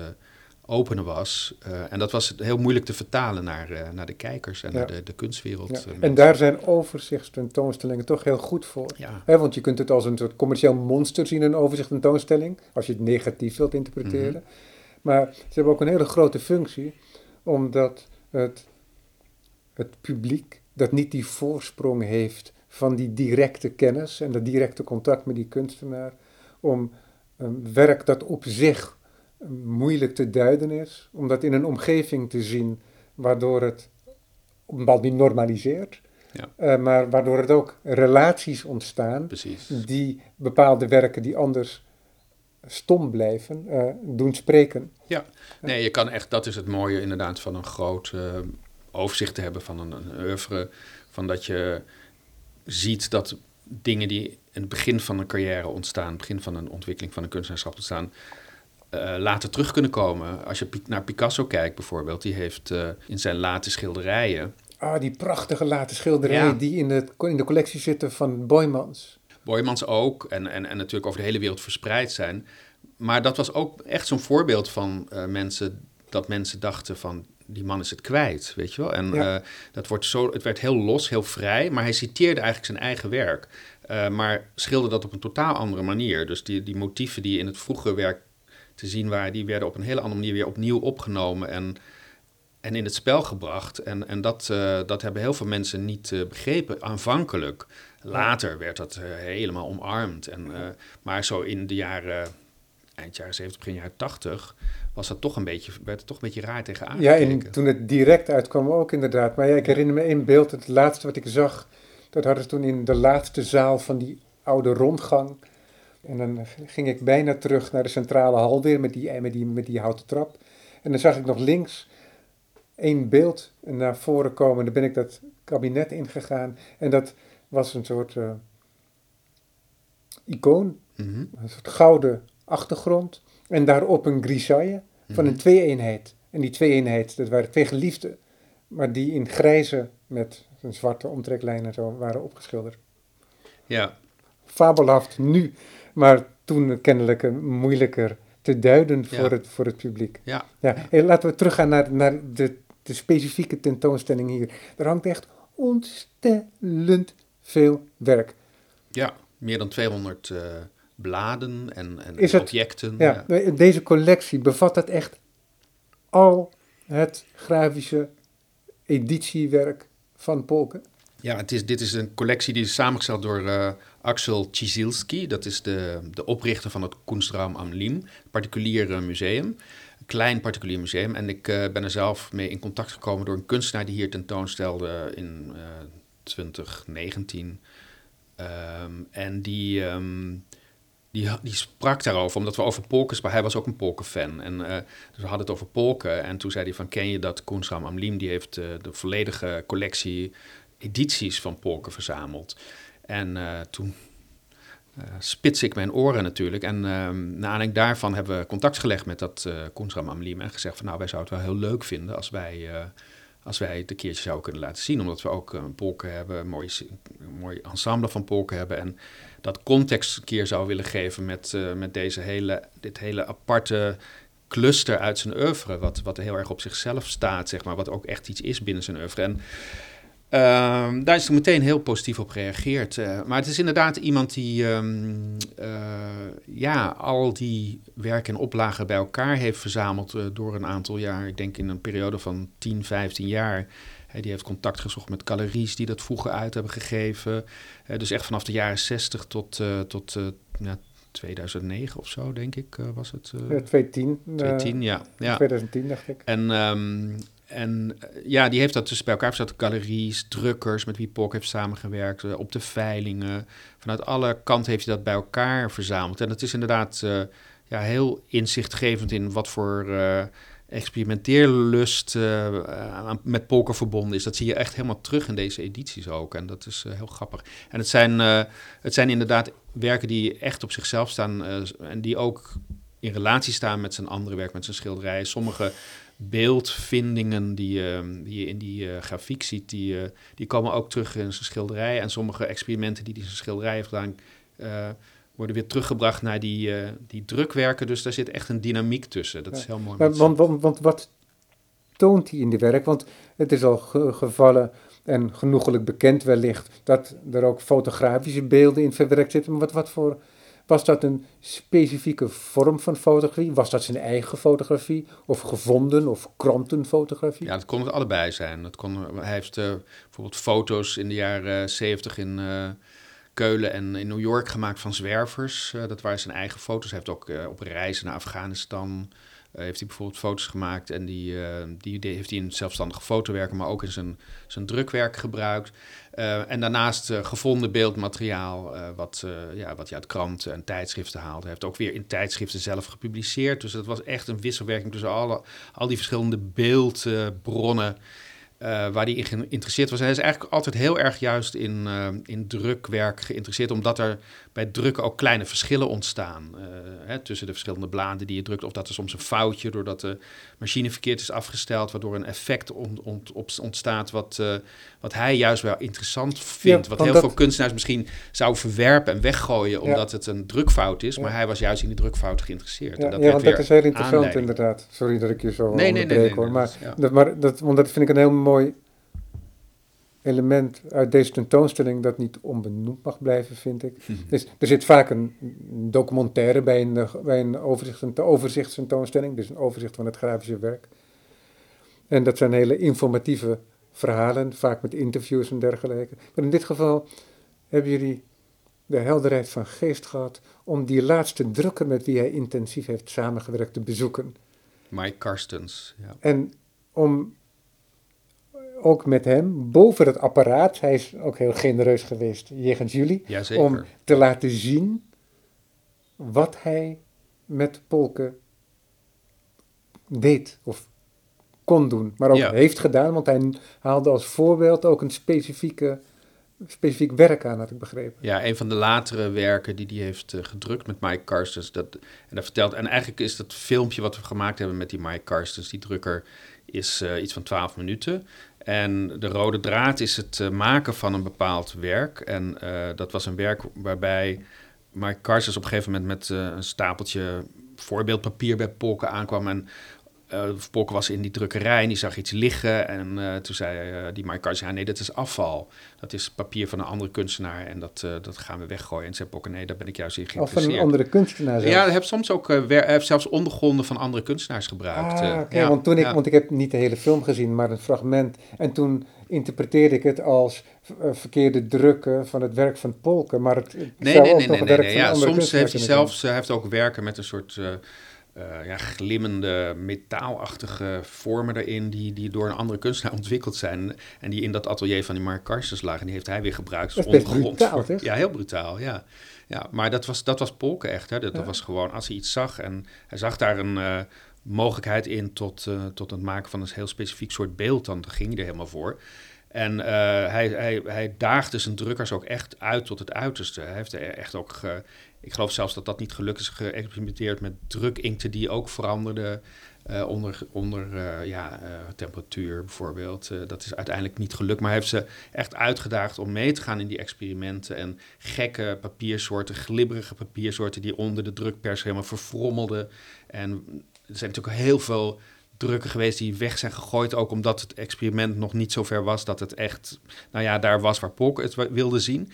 openen was. Eh, en dat was heel moeilijk te vertalen naar, eh, naar de kijkers en Ja. naar de, de kunstwereld. Ja. eh, En daar zijn overzichtstentoonstellingen toch heel goed voor. Ja, want je kunt het als een soort commercieel monster zien, een overzichtstentoonstelling, als je het negatief wilt interpreteren. Mhm. Maar ze hebben ook een hele grote functie, omdat het, het publiek dat niet die voorsprong heeft van die directe kennis en dat directe contact met die kunstenaar, om een werk dat op zich moeilijk te duiden is, om dat in een omgeving te zien waardoor het op een bepaald manier normaliseert, Ja. eh, maar waardoor het ook relaties ontstaan precies. die bepaalde werken die anders stom blijven, eh, doen spreken. Nee, je kan echt, dat is het mooie inderdaad van een groot eh, overzicht te hebben van een, een oeuvre. Van dat je ziet dat dingen die in het begin van een carrière ontstaan, begin van een ontwikkeling van een kunstenaarschap ontstaan, eh, later terug kunnen komen. Als je naar Picasso kijkt bijvoorbeeld, die heeft eh, in zijn late schilderijen, Ah, die prachtige late schilderijen Ja. die in de, in de collectie zitten van Boymans. Boymans ook, en, en, en natuurlijk over de hele wereld verspreid zijn. Maar dat was ook echt zo'n voorbeeld van eh, mensen, dat mensen dachten van, die man is het kwijt, weet je wel. En Ja. dat wordt zo, het werd heel los, heel vrij, maar hij citeerde eigenlijk zijn eigen werk. Maar schilderde dat op een totaal andere manier. Dus die, die motieven die in het vroege werk te zien waren, die werden op een hele andere manier weer opnieuw opgenomen en, en in het spel gebracht. En, en dat, eh, dat hebben heel veel mensen niet eh, begrepen aanvankelijk. Later werd dat eh, helemaal omarmd. En, maar zo in de jaren eind jaren 70, begin jaren 80, was dat toch een beetje, werd het toch een beetje raar tegen Ja, aangekeken. en toen het direct uitkwam ook inderdaad. Maar ja, ik herinner me één beeld, het laatste wat ik zag, dat hadden ze toen in de laatste zaal van die oude rondgang. En dan ging ik bijna terug naar de centrale hal weer met die, met die, met die houten trap. En dan zag ik nog links één beeld naar voren komen. En dan ben ik dat kabinet ingegaan. En dat was een soort eh, icoon, Mhm. een soort gouden achtergrond. En daarop een grisaille van een Mhm. twee-eenheid. En die twee-eenheid, dat waren twee geliefden, maar die in grijze met een zwarte omtreklijn en zo waren opgeschilderd. Ja, Fabelhaft nu, maar toen kennelijk moeilijker te duiden Ja. voor, het, voor het publiek. ja, Ja, hey, laten we teruggaan naar, naar de, de specifieke tentoonstelling hier. Er hangt echt ontstellend veel werk. ja. Meer dan 200 eh, bladen en, en Is het- objecten. Ja, Deze collectie bevat dat echt al het grafische editiewerk van Polken. Ja, het is, dit is een collectie die is samengesteld door eh, Axel Chisilski. Dat is de, de oprichter van het Kunstraum am Lim, een particulier eh, museum. Een klein particulier museum. En ik eh, ben er zelf mee in contact gekomen door een kunstenaar die hier tentoonstelde in eh 2019. Ehm, en die, ehm, die, sprak daarover, omdat we over polken spraken. Hij was ook een polkenfan. En dus we hadden het over polken. En toen zei hij van, ken je dat Kunstraum am Lim? Die heeft de volledige collectie edities van polken verzameld. En eh, toen eh spits ik mijn oren natuurlijk. En ehm na aanleiding daarvan hebben we contact gelegd met dat eh Kunstram Amlim en gezegd van nou, wij zouden het wel heel leuk vinden als wij, eh, als wij het een keertje zouden kunnen laten zien. Omdat we ook polken hebben, een mooi, mooi ensemble van polken hebben. En dat context een keer zou willen geven met, eh, met deze hele, dit hele aparte cluster uit zijn oeuvre. Wat, wat heel erg op zichzelf staat, zeg maar. Wat ook echt iets is binnen zijn oeuvre. En Ehm, daar is er meteen heel positief op gereageerd. Eh, maar het is inderdaad iemand die ehm, eh, ja, al die werken en oplagen bij elkaar heeft verzameld eh, door een aantal jaar. Ik denk in een periode van 10, 15 jaar. Hè, die heeft contact gezocht met galeries die dat vroeger uit hebben gegeven. Dus echt vanaf de jaren 60 tot, tot eh, ja, 2009 of zo, denk ik, was het. eh, Ja, 2010. eh, 2010, ja. ja. 2010 dacht ik. En, ehm, en eh, ja, die heeft dat dus bij elkaar gezet. Galeries, drukkers met wie Polk heeft samengewerkt. eh, op de veilingen. Vanuit alle kanten heeft hij dat bij elkaar verzameld. En het is inderdaad eh, ja, heel inzichtgevend in wat voor experimenteerlust met Polker verbonden is. Dat zie je echt helemaal terug in deze edities ook. En dat is heel grappig. En het zijn, het zijn inderdaad werken die echt op zichzelf staan. en die ook in relatie staan met zijn andere werk, met zijn schilderijen. Sommige beeldvindingen die, die je in die uh, grafiek ziet, die, uh, die komen ook terug in zijn schilderij. En sommige experimenten die hij in zijn schilderij heeft gedaan, uh, worden weer teruggebracht naar die, die drukwerken. Dus daar zit echt een dynamiek tussen. Dat ja. is heel mooi. Maar, want, want, want, wat toont hij in die werk? Want het is al ge gevallen en genoegelijk bekend wellicht dat er ook fotografische beelden in verwerkt zitten. Maar wat, wat voor was dat een specifieke vorm van fotografie? Was dat zijn eigen fotografie? Of gevonden of krantenfotografie? Ja, dat kon het allebei zijn. Dat kon, hij heeft uh, bijvoorbeeld foto's in de jaren zeventig in uh, Keulen en in New York gemaakt van zwervers. Dat waren zijn eigen foto's. Hij heeft ook op reizen naar Afghanistan... heeft hij bijvoorbeeld foto's gemaakt en die, die, die heeft hij in zelfstandige fotowerken, maar ook in zijn, zijn drukwerk gebruikt. Uh, en daarnaast gevonden beeldmateriaal, wat, ja, wat je uit kranten en tijdschriften haalt. Hij heeft ook weer in tijdschriften zelf gepubliceerd. Dus dat was echt een wisselwerking tussen alle, al die verschillende beeldbronnen. waar hij in geïnteresseerd was. Hij is eigenlijk altijd heel erg juist in, in drukwerk geïnteresseerd, omdat er bij drukken ook kleine verschillen ontstaan. Hè, tussen de verschillende bladen die je drukt. Of dat er soms een foutje doordat de machine verkeerd is afgesteld, waardoor een effect ont, ont, ontstaat wat, uh, wat hij juist wel interessant vindt. Ja, wat heel dat... veel kunstenaars misschien zouden verwerpen en weggooien, omdat ja. het een drukfout is. Maar hij was juist in die drukfout geïnteresseerd. Ja, dat ja want dat is heel interessant aanleiding. inderdaad. Sorry dat ik je zo nee, nee, nee, nee, hoor. Maar, dat, maar dat, want dat vind ik een heel mooi element uit deze tentoonstelling dat niet onbenoemd mag blijven, vind ik. Dus, er zit vaak een documentaire bij een, bij een overzicht, een overzichtstentoonstelling, dus een overzicht van het grafische werk. En dat zijn hele informatieve verhalen, vaak met interviews en dergelijke. Maar in dit geval hebben jullie de helderheid van geest gehad om die laatste drukker met wie hij intensief heeft samengewerkt te bezoeken. Mike Karstens, ja. En om ook met hem boven het apparaat, hij is ook heel genereus geweest jegens jullie, Jazeker. om te laten zien wat hij met Polken deed of kon doen, maar ook Ja. heeft gedaan, want hij haalde als voorbeeld ook een specifieke, specifiek werk aan, had ik begrepen. Ja, een van de latere werken die hij heeft eh, gedrukt met Mike Carstens. Dat, en, dat vertelt, en eigenlijk is dat filmpje wat we gemaakt hebben met die Mike Carstens, die drukker, is eh, iets van 12 minuten. En de rode draad is het eh, maken van een bepaald werk. En eh, dat was een werk waarbij Mike Carstens op een gegeven moment met eh, een stapeltje voorbeeldpapier bij Polken aankwam. En eh Polken was in die drukkerij en die zag iets liggen. En eh, toen zei eh, die Mike ja nee, dat is afval. Dat is papier van een andere kunstenaar en dat, dat gaan we weggooien. En zei Polken, nee, daar ben ik juist in Of van een geïnteresseerd. andere kunstenaar. Ja, hij heeft soms ook heeft zelfs ondergronden van andere kunstenaars gebruikt. Ah, ja, want, toen ik, ja. want ik heb niet de hele film gezien, maar een fragment. En toen interpreteerde ik het als verkeerde drukken van het werk van Polken. Maar het, het Nee, nee, nee, nee, nee, Ja, soms heeft hij zelfs heeft ook werken met een soort eh, ja, glimmende metaalachtige vormen erin die, die door een andere kunstenaar [laughs] ontwikkeld zijn en die in dat atelier van die Mark Karstens lagen. En die heeft hij weer gebruikt als ondergrond. brutaal, voor-. Ja, heel brutaal, ja. ja maar dat was, dat was Polken echt. Hè. Dat, was gewoon als hij iets zag en hij zag daar een eh, mogelijkheid in tot, eh, tot het maken van een heel specifiek soort beeld, dan ging hij er helemaal voor. En hij, hij, hij daagde zijn drukkers ook echt uit tot het uiterste. Hij heeft er echt ook, ik geloof zelfs dat dat niet gelukt is, geëxperimenteerd met drukinkten die ook veranderden eh, onder, onder eh, ja, eh, temperatuur bijvoorbeeld. Dat is uiteindelijk niet gelukt, maar heeft ze echt uitgedaagd om mee te gaan in die experimenten. En gekke papiersoorten, glibberige papiersoorten die onder de drukpers helemaal verfrommelden. En er zijn natuurlijk heel veel drukken geweest die weg zijn gegooid. Ook omdat het experiment nog niet zo ver was dat het echt, nou ja, daar was waar Polk het wilde zien.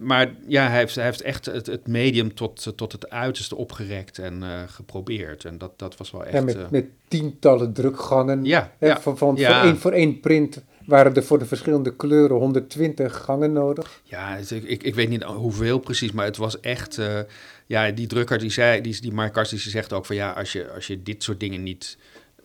Maar ja, hij heeft, hij heeft echt het, het medium tot, tot het uiterste opgerekt en eh, geprobeerd. En dat, dat was wel echt... Ja, met, eh, met tientallen drukgangen. ja, Hè, ja, van, van, Ja. voor, één, voor één print waren er voor de verschillende kleuren 120 gangen nodig. Ja, het- ik, ik weet niet hoeveel precies, maar het was echt... eh, ja, die drukker die zei, die, die Mark die zegt ook van... ja, als je, als je dit soort dingen niet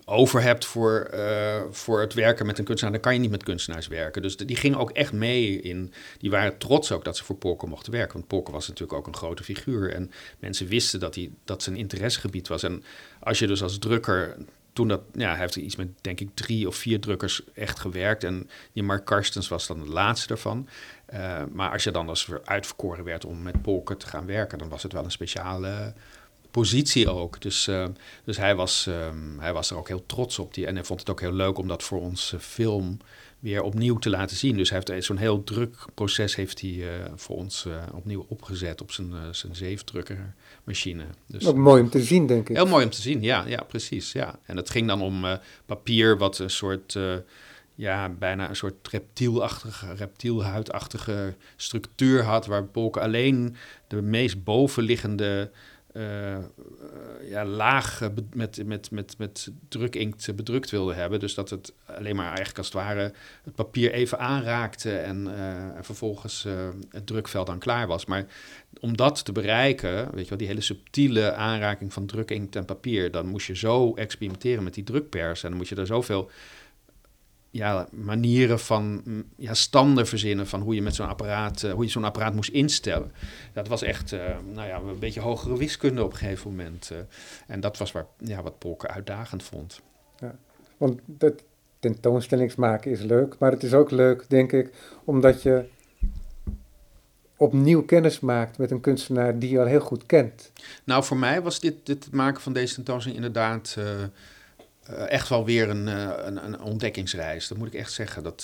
over hebt voor, eh, voor het werken met een kunstenaar... dan kan je niet met kunstenaars werken. Dus die gingen ook echt mee in... die waren trots ook dat ze voor Polken mochten werken. Want Polken was natuurlijk ook een grote figuur. En mensen wisten dat, hij, dat zijn interessegebied was. En als je dus als drukker... Toen dat, ja, hij heeft iets met, denk ik, drie of vier drukkers echt gewerkt. En die Mark Karstens was dan de laatste daarvan. Eh, maar als je dan als uitverkoren werd om met Polken te gaan werken, dan was het wel een speciale positie ook. Dus, eh, dus hij, was, ehm, hij was er ook heel trots op. Die, en hij vond het ook heel leuk om dat voor onze film weer opnieuw te laten zien. Dus hij heeft zo'n heel druk proces heeft hij, eh, voor ons eh, opnieuw opgezet op zijn, zijn zeefdrukkermachine. Dus, Ook mooi om te zien, denk ik. Heel mooi om te zien, ja, ja precies. Ja. En het ging dan om papier wat een soort... Ja, bijna een soort reptielachtige, reptielhuidachtige structuur had, waar Polken alleen de meest bovenliggende uh, uh, ja, laag met, met, met, met drukinkt bedrukt wilde hebben. Dus dat het alleen maar eigenlijk als het ware het papier even aanraakte en, en vervolgens het drukveld dan klaar was. Maar om dat te bereiken, weet je wel, die hele subtiele aanraking van drukinkt en papier, dan moest je zo experimenteren met die drukpers en dan moest je er zoveel ja, manieren van ja, standen verzinnen van hoe je met zo'n apparaat, uh, hoe je zo'n apparaat moest instellen. Dat was echt, uh, nou ja, een beetje hogere wiskunde op een gegeven moment. Uh, en dat was waar, ja, wat Polker uitdagend vond. Ja, want dat tentoonstellingsmaken is leuk, maar het is ook leuk, denk ik, omdat je opnieuw kennis maakt met een kunstenaar die je al heel goed kent. Nou, voor mij was dit, dit het maken van deze tentoonstelling inderdaad echt wel weer een, uh, een, een, ontdekkingsreis. Dat moet ik echt zeggen. Dat,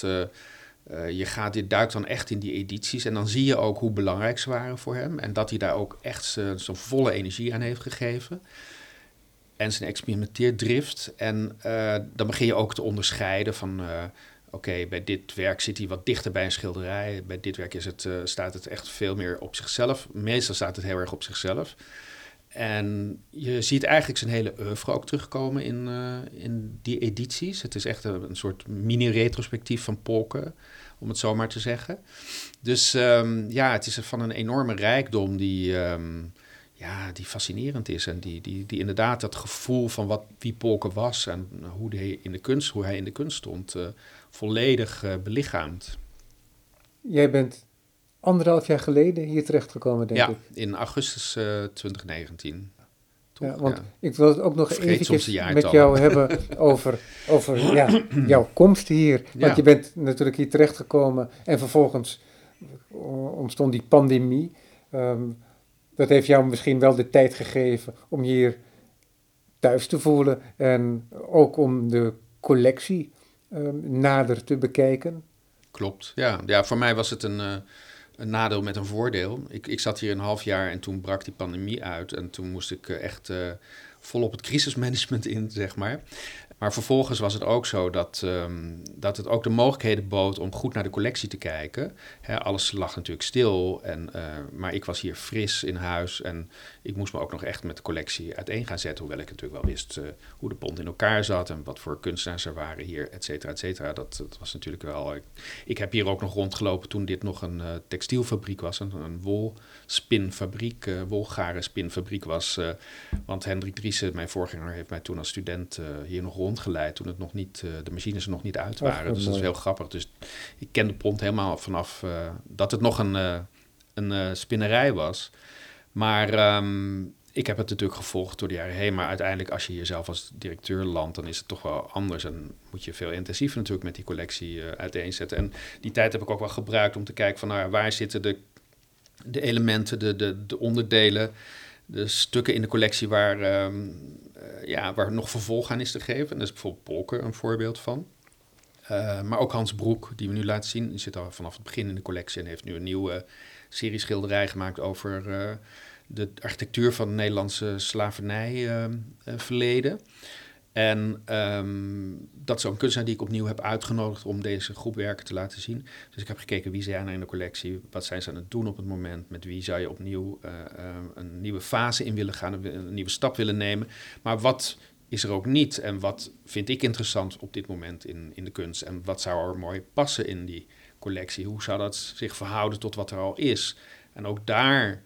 je gaat, dit duikt dan echt in die edities en dan zie je ook hoe belangrijk ze waren voor hem. En dat hij daar ook echt zijn volle energie aan heeft gegeven. En zijn experimenteerdrift. En dan begin je ook te onderscheiden van... Oké, bij dit werk zit hij wat dichter bij een schilderij. Bij dit werk is het, staat het echt veel meer op zichzelf. Meestal staat het heel erg op zichzelf. En je ziet eigenlijk zijn hele oeuvre ook terugkomen in, in die edities. Het is echt een, soort mini-retrospectief van Polken, om het zo maar te zeggen. Dus ehm, ja, het is van een enorme rijkdom die, ehm, ja, die fascinerend is. En die, die, die inderdaad dat gevoel van wat, wie Polken was en hoe, hij in de kunst, hoe hij in de kunst stond, volledig belichaamt. Jij bent anderhalf jaar geleden hier terechtgekomen, denk ja, ik. in augustus uh, 2019. ja, want ik wil het ook nog eventjes met jou hebben [laughs] over, over ja, [clears throat] jouw komst hier. Want ja. je bent natuurlijk hier terechtgekomen en vervolgens ontstond die pandemie. Um, dat heeft jou misschien wel de tijd gegeven om hier thuis te voelen en ook om de collectie um, nader te bekijken. Klopt, ja. ja. Voor mij was het een, uh, een nadeel met een voordeel. Ik, ik zat hier een half jaar en toen brak die pandemie uit. En toen moest ik uh, echt uh, volop het crisismanagement [laughs] in, zeg maar. Maar vervolgens was het ook zo dat, um, dat het ook de mogelijkheden bood om goed naar de collectie te kijken. Alles lag natuurlijk stil, en, uh, maar ik was hier fris in huis en ik moest me ook nog echt met de collectie uiteen gaan zetten. Hoewel ik natuurlijk wel wist uh, hoe de pond in elkaar zat en wat voor kunstenaars er waren hier, et cetera, et cetera. Dat, was natuurlijk wel... Ik, heb hier ook nog rondgelopen toen dit nog een uh, textielfabriek was, een, een wolspinfabriek, wolgaren spinfabriek was. want Hendrik Driessen, mijn voorganger, heeft mij toen als student hier nog rondgeleid toen het nog niet, uh, de machines er nog niet uit waren. dus dat is heel grappig. Dus ik ken de pont helemaal vanaf uh, dat het nog een, uh, een spinnerij was. Maar um, ik heb het natuurlijk gevolgd door de jaren heen. Maar uiteindelijk, als je jezelf als directeur landt, dan is het toch wel anders. En moet je veel intensiever natuurlijk met die collectie uiteenzetten. En die tijd heb ik ook wel gebruikt om te kijken van nou, waar zitten de, de elementen, de, de, de onderdelen de stukken in de collectie waar, um, ja, waar nog vervolg aan is te geven. En daar is bijvoorbeeld Polker een voorbeeld van. Uh, maar ook Hans Broek, die we nu laten zien, die zit al vanaf het begin in de collectie en heeft nu een nieuwe serie schilderij gemaakt over uh, de architectuur van het Nederlandse slavernijverleden. En um, dat is een kunstenaar die ik opnieuw heb uitgenodigd om deze groep werken te laten zien. Dus ik heb gekeken wie zijn er in de collectie, wat zijn ze aan het doen op het moment, met wie zou je opnieuw uh, uh, een nieuwe fase in willen gaan, een, een, nieuwe stap willen nemen. Maar wat is er ook niet en wat vind ik interessant op dit moment in, in de kunst en wat zou er mooi passen in die collectie? Hoe zou dat zich verhouden tot wat er al is? En ook daar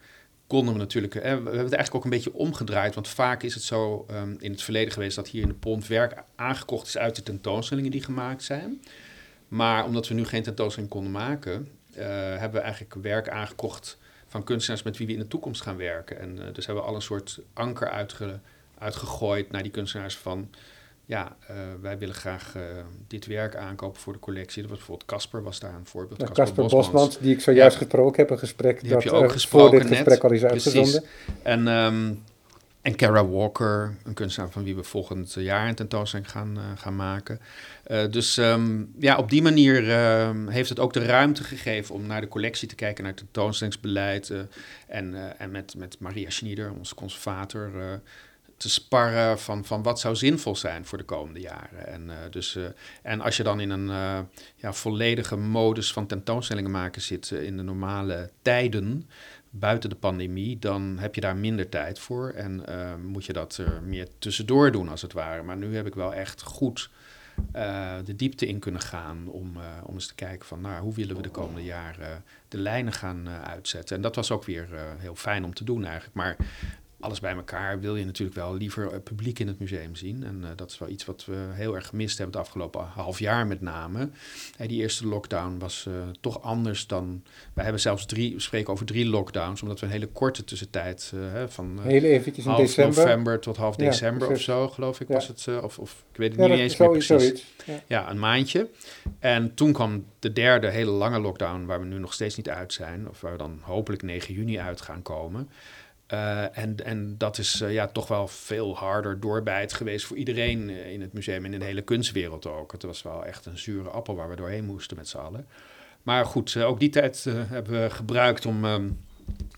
konden we natuurlijk. We hebben het eigenlijk ook een beetje omgedraaid. Want vaak is het zo um, in het verleden geweest dat hier in de pont werk aangekocht is uit de tentoonstellingen die gemaakt zijn. Maar omdat we nu geen tentoonstelling konden maken, uh, hebben we eigenlijk werk aangekocht van kunstenaars met wie we in de toekomst gaan werken. En uh, dus hebben we al een soort anker uitge, uitgegooid naar die kunstenaars van ja, uh, wij willen graag uh, dit werk aankopen voor de collectie. Dat was bijvoorbeeld Casper, was daar een voorbeeld. Casper nou, Bosmans, die ik zojuist ja, gesproken heb, een gesprek die dat heb je ook gesproken voor dit gesprek net. al is uitgezonden. En, um, en Kara Walker, een kunstenaar van wie we volgend jaar een tentoonstelling gaan, gaan maken. dus um, ja, op die manier heeft het ook de ruimte gegeven om naar de collectie te kijken, naar het tentoonstellingsbeleid. en en met, met Maria Schnieder, onze conservator te sparren van, van wat zou zinvol zijn voor de komende jaren. En, uh, dus, uh, en als je dan in een uh, ja, volledige modus van tentoonstellingen maken zit in de normale tijden, buiten de pandemie, dan heb je daar minder tijd voor en moet je dat er meer tussendoor doen als het ware. Maar nu heb ik wel echt goed de diepte in kunnen gaan om, om eens te kijken van nou, hoe willen we de komende jaren de lijnen gaan uitzetten. En dat was ook weer heel fijn om te doen eigenlijk. Maar alles bij elkaar wil je natuurlijk wel liever publiek in het museum zien. En uh, dat is wel iets wat we heel erg gemist hebben het afgelopen half jaar met name. Hey, die eerste lockdown was uh, toch anders dan... Wij hebben zelfs drie, we spreken over drie lockdowns, omdat we een hele korte tussentijd... Uh, van heel eventjes in half december. november tot half ja, december of zo, geloof ik, ja. was het. of, of ik weet het ja, niet eens meer precies. Ja, een maandje. En toen kwam de derde hele lange lockdown, waar we nu nog steeds niet uit zijn. Of waar we dan hopelijk 9 juni uit gaan komen. Uh, en, en dat is uh, ja, toch wel veel harder doorbijt geweest voor iedereen uh, in het museum en in de hele kunstwereld ook. Het was wel echt een zure appel waar we doorheen moesten met z'n allen. Maar goed, ook die tijd hebben we gebruikt om um,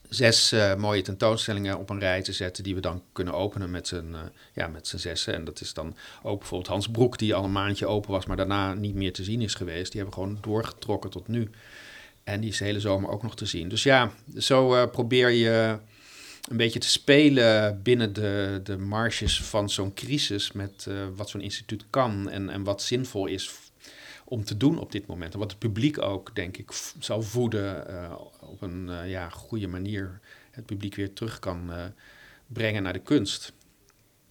zes mooie tentoonstellingen op een rij te zetten... die we dan kunnen openen met z'n ja, met zessen. En dat is dan ook bijvoorbeeld Hans Broek, die al een maandje open was... maar daarna niet meer te zien is geweest. Die hebben we gewoon doorgetrokken tot nu. En die is de hele zomer ook nog te zien. Dus ja, zo probeer je een beetje te spelen binnen de, de marges van zo'n crisis met uh, wat zo'n instituut kan en, en wat zinvol is om te doen op dit moment. En wat het publiek ook, denk ik, zal voeden uh, op een uh, ja, goede manier. Het publiek weer terug kan brengen naar de kunst.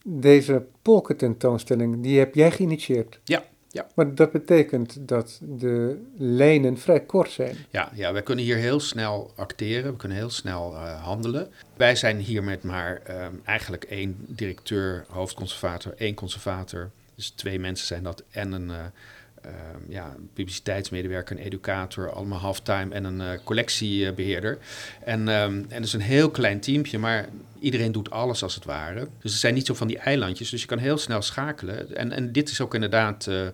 Deze polkententoonstelling, die heb jij geïnitieerd? Ja, ja. Maar dat betekent dat de lijnen vrij kort zijn. Ja, ja wij kunnen hier heel snel acteren, we kunnen heel snel uh, handelen. Wij zijn hier met maar um, eigenlijk één directeur, hoofdconservator, één conservator. Dus twee mensen zijn dat en een uh, uh, ja, publiciteitsmedewerker, een educator, allemaal halftime en een uh, collectiebeheerder. En, um, en dat is een heel klein teampje, maar iedereen doet alles als het ware. Dus er zijn niet zo van die eilandjes, dus je kan heel snel schakelen. En, en dit is ook inderdaad uh,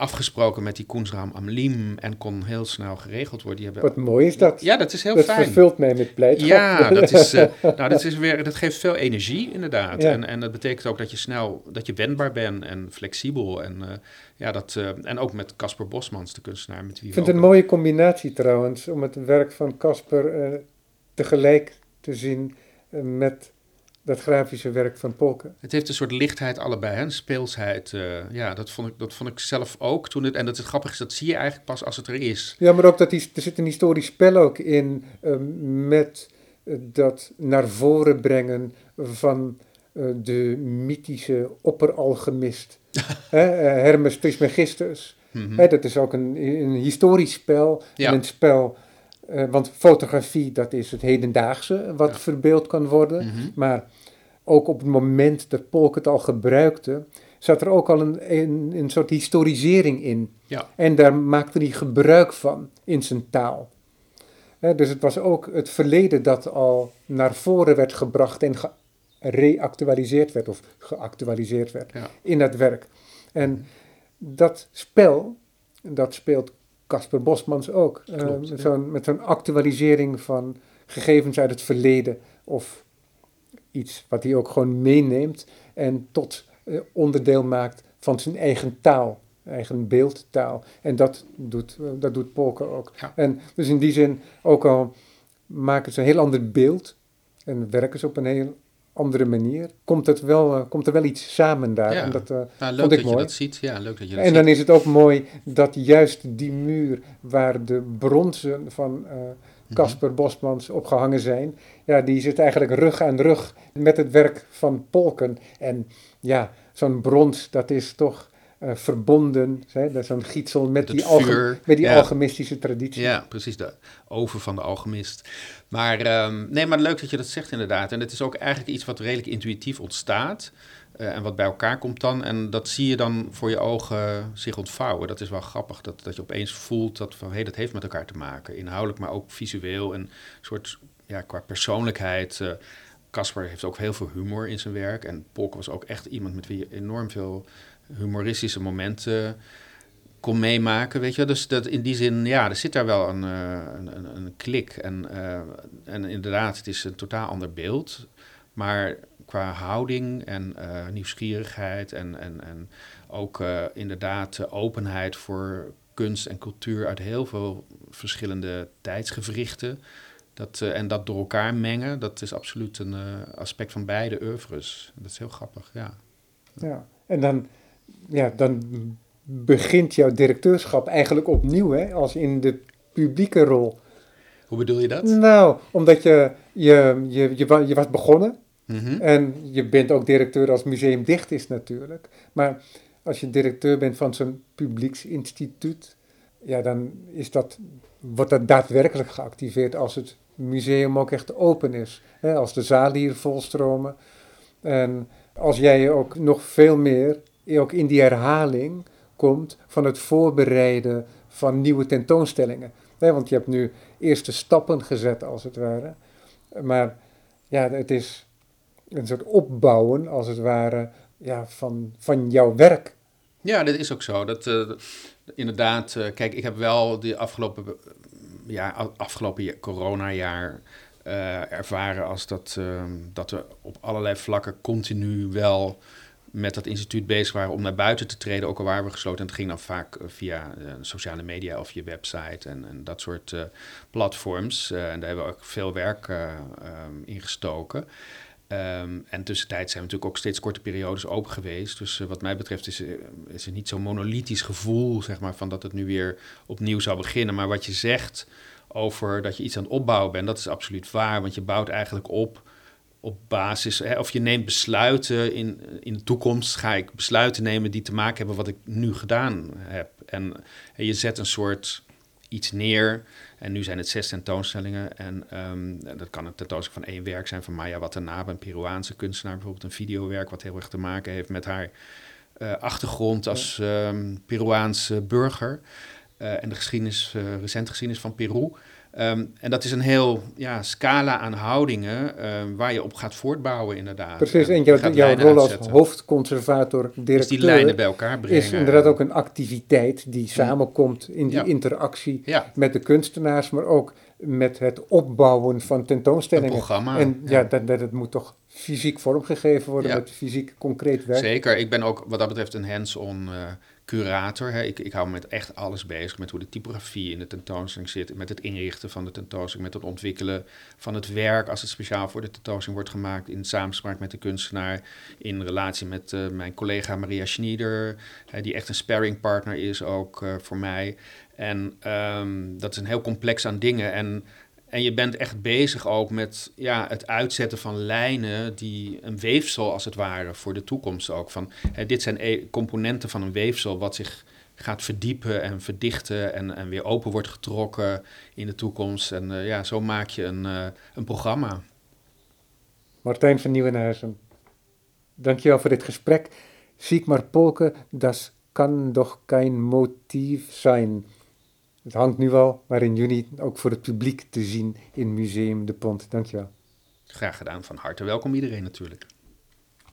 afgesproken met die Koensraam Amlim en kon heel snel geregeld worden. Die hebben... Wat mooi is dat. Ja, dat is heel dat fijn. Dat vervult mij met blijdschap. Ja, dat, is, uh, [laughs] nou, dat, is weer, dat geeft veel energie inderdaad. Ja. En, en dat betekent ook dat je snel, dat je wendbaar bent en flexibel. En, uh, ja, dat, uh, en ook met Casper Bosmans, de kunstenaar met wie Ik vind het een mooie combinatie trouwens, om het werk van Casper tegelijk te zien met dat grafische werk van Polken. Het heeft een soort lichtheid allebei, hè? een speelsheid. Uh, ja, dat vond, ik, dat vond ik zelf ook. Toen het, en dat is grappig, dat zie je eigenlijk pas als het er is. Ja, maar ook dat die, er zit een historisch spel ook in uh, met uh, dat naar voren brengen van de mythische opperalchemist. [laughs] hè, Hermes Trismegistus. Mm -hmm. hè, dat is ook een, een historisch spel. Ja. En een spel uh, want fotografie, dat is het hedendaagse wat ja. verbeeld kan worden. Mhm. Maar ook op het moment dat Polk het al gebruikte, zat er ook al een, een, een soort historisering in. Ja. En daar maakte hij gebruik van in zijn taal. He, dus het was ook het verleden dat al naar voren werd gebracht en gereactualiseerd werd of geactualiseerd werd ja. in dat werk. En dat spel, dat speelt Casper Bosmans ook. Klopt, uh, met ja. zo'n met zo'n actualisering van gegevens uit het verleden of iets wat hij ook gewoon meeneemt en tot uh, onderdeel maakt van zijn eigen taal, eigen beeldtaal. En dat doet, uh, dat doet Polke ook. Ja. En dus in die zin, ook al maken ze een heel ander beeld en werken ze op een heel andere manier, komt, het wel, uh, komt er wel iets samen daar. Ja. En dat nou, leuk vond ik dat mooi. je dat ziet. Ja, leuk dat je dat En dan ziet. is het ook mooi dat juist die muur waar de bronzen van Casper Bosmans opgehangen zijn, ja, die zit eigenlijk rug aan rug met het werk van Polken. En ja, zo'n brons, dat is toch uh, verbonden, hè, dat is zo'n gietsel met Het die, alge- met die ja. alchemistische traditie. Ja, precies. De oven van de alchemist. Maar ehm, nee, maar leuk dat je dat zegt inderdaad. En het is ook eigenlijk iets wat redelijk intuïtief ontstaat. Eh, en wat bij elkaar komt dan. En dat zie je dan voor je ogen zich ontvouwen. Dat is wel grappig. Dat, dat je opeens voelt dat van hé, hey, dat heeft met elkaar te maken. Inhoudelijk, maar ook visueel. En een soort ja, qua persoonlijkheid. eh, Casper heeft ook heel veel humor in zijn werk. En Polk was ook echt iemand met wie je enorm veel humoristische momenten kon meemaken, weet je. Dus dat in die zin, ja, er zit daar wel een, uh, een, een, klik. En, en inderdaad, het is een totaal ander beeld. Maar qua houding en uh, nieuwsgierigheid en, en, en ook inderdaad openheid voor kunst en cultuur uit heel veel verschillende tijdsgewrichten. Dat, en dat door elkaar mengen, dat is absoluut een aspect van beide oeuvres. Dat is heel grappig, ja. Ja, en dan, ja, dan begint jouw directeurschap eigenlijk opnieuw, hè, als in de publieke rol. Hoe bedoel je dat? Nou, omdat je, je, je, je, je was begonnen -hmm. en je bent ook directeur als museum dicht is natuurlijk. Maar als je directeur bent van zo'n publieksinstituut, ja, dan is dat, wordt dat daadwerkelijk geactiveerd als het museum ook echt open is. Hè, als de zalen hier volstromen. En als jij ook nog veel meer, ook in die herhaling, komt van het voorbereiden van nieuwe tentoonstellingen. Nee, want je hebt nu eerste stappen gezet, als het ware. Maar ja, het is een soort opbouwen, als het ware, ja, van, van jouw werk. Ja, dat is ook zo. Dat, uh, inderdaad, uh, kijk, ik heb wel de afgelopen, ja, afgelopen coronajaar ervaren als dat, dat er op allerlei vlakken continu wel met dat instituut bezig waren om naar buiten te treden, ook al waren we gesloten. En het ging dan vaak via sociale media of je website en, en dat soort platforms. en daar hebben we ook veel werk um, in gestoken. Um, en tussentijd zijn we natuurlijk ook steeds korte periodes open geweest. Dus wat mij betreft is, is er niet zo'n monolithisch gevoel, zeg maar, van dat het nu weer opnieuw zou beginnen. Maar wat je zegt over dat je iets aan het opbouwen bent, dat is absoluut waar. Want je bouwt eigenlijk op op basis, hè, of je neemt besluiten in, in de toekomst, ga ik besluiten nemen die te maken hebben wat ik nu gedaan heb. En, en je zet een soort iets neer. En nu zijn het zes tentoonstellingen. En um, dat kan een tentoonstelling van één werk zijn van Maya Watanabe, een Peruaanse kunstenaar, bijvoorbeeld een videowerk wat heel erg te maken heeft met haar uh, achtergrond als um, Peruaanse burger. Uh, en de geschiedenis, uh, recente geschiedenis van Peru. Um, en dat is een heel ja, scala aan houdingen um, waar je op gaat voortbouwen inderdaad. Precies, en jouw, jouw rol als hoofdconservator, directeur... Dus die lijnen bij elkaar brengen. Is inderdaad ook een activiteit die samenkomt in die ja. interactie ja. met de kunstenaars, maar ook met het opbouwen van tentoonstellingen. Een programma. En ja, dat, dat, het moet toch fysiek vormgegeven worden met fysiek concreet werk. Zeker, ik ben ook wat dat betreft een hands-on... Uh, curator. Hè. Ik, ik hou me met echt alles bezig. Met hoe de typografie in de tentoonstelling zit. Met het inrichten van de tentoonstelling. Met het ontwikkelen van het werk als het speciaal voor de tentoonstelling wordt gemaakt. In samenspraak met de kunstenaar. In relatie met uh, mijn collega Maria Schnieder. Hè, die echt een sparringpartner is ook uh, voor mij. En um, dat is een heel complex aan dingen. En en je bent echt bezig ook met ja, het uitzetten van lijnen die een weefsel als het ware voor de toekomst ook. Van, hè, dit zijn e componenten van een weefsel wat zich gaat verdiepen en verdichten en, en weer open wordt getrokken in de toekomst. En uh, ja, zo maak je een, uh, een programma. Martijn van Nieuwenhuizen, dankjewel voor dit gesprek. Sigmar Polke, dat kan toch geen motief zijn. Het hangt nu al, maar in juni ook voor het publiek te zien in Museum de Pont. Dankjewel. Graag gedaan. Van harte welkom iedereen natuurlijk.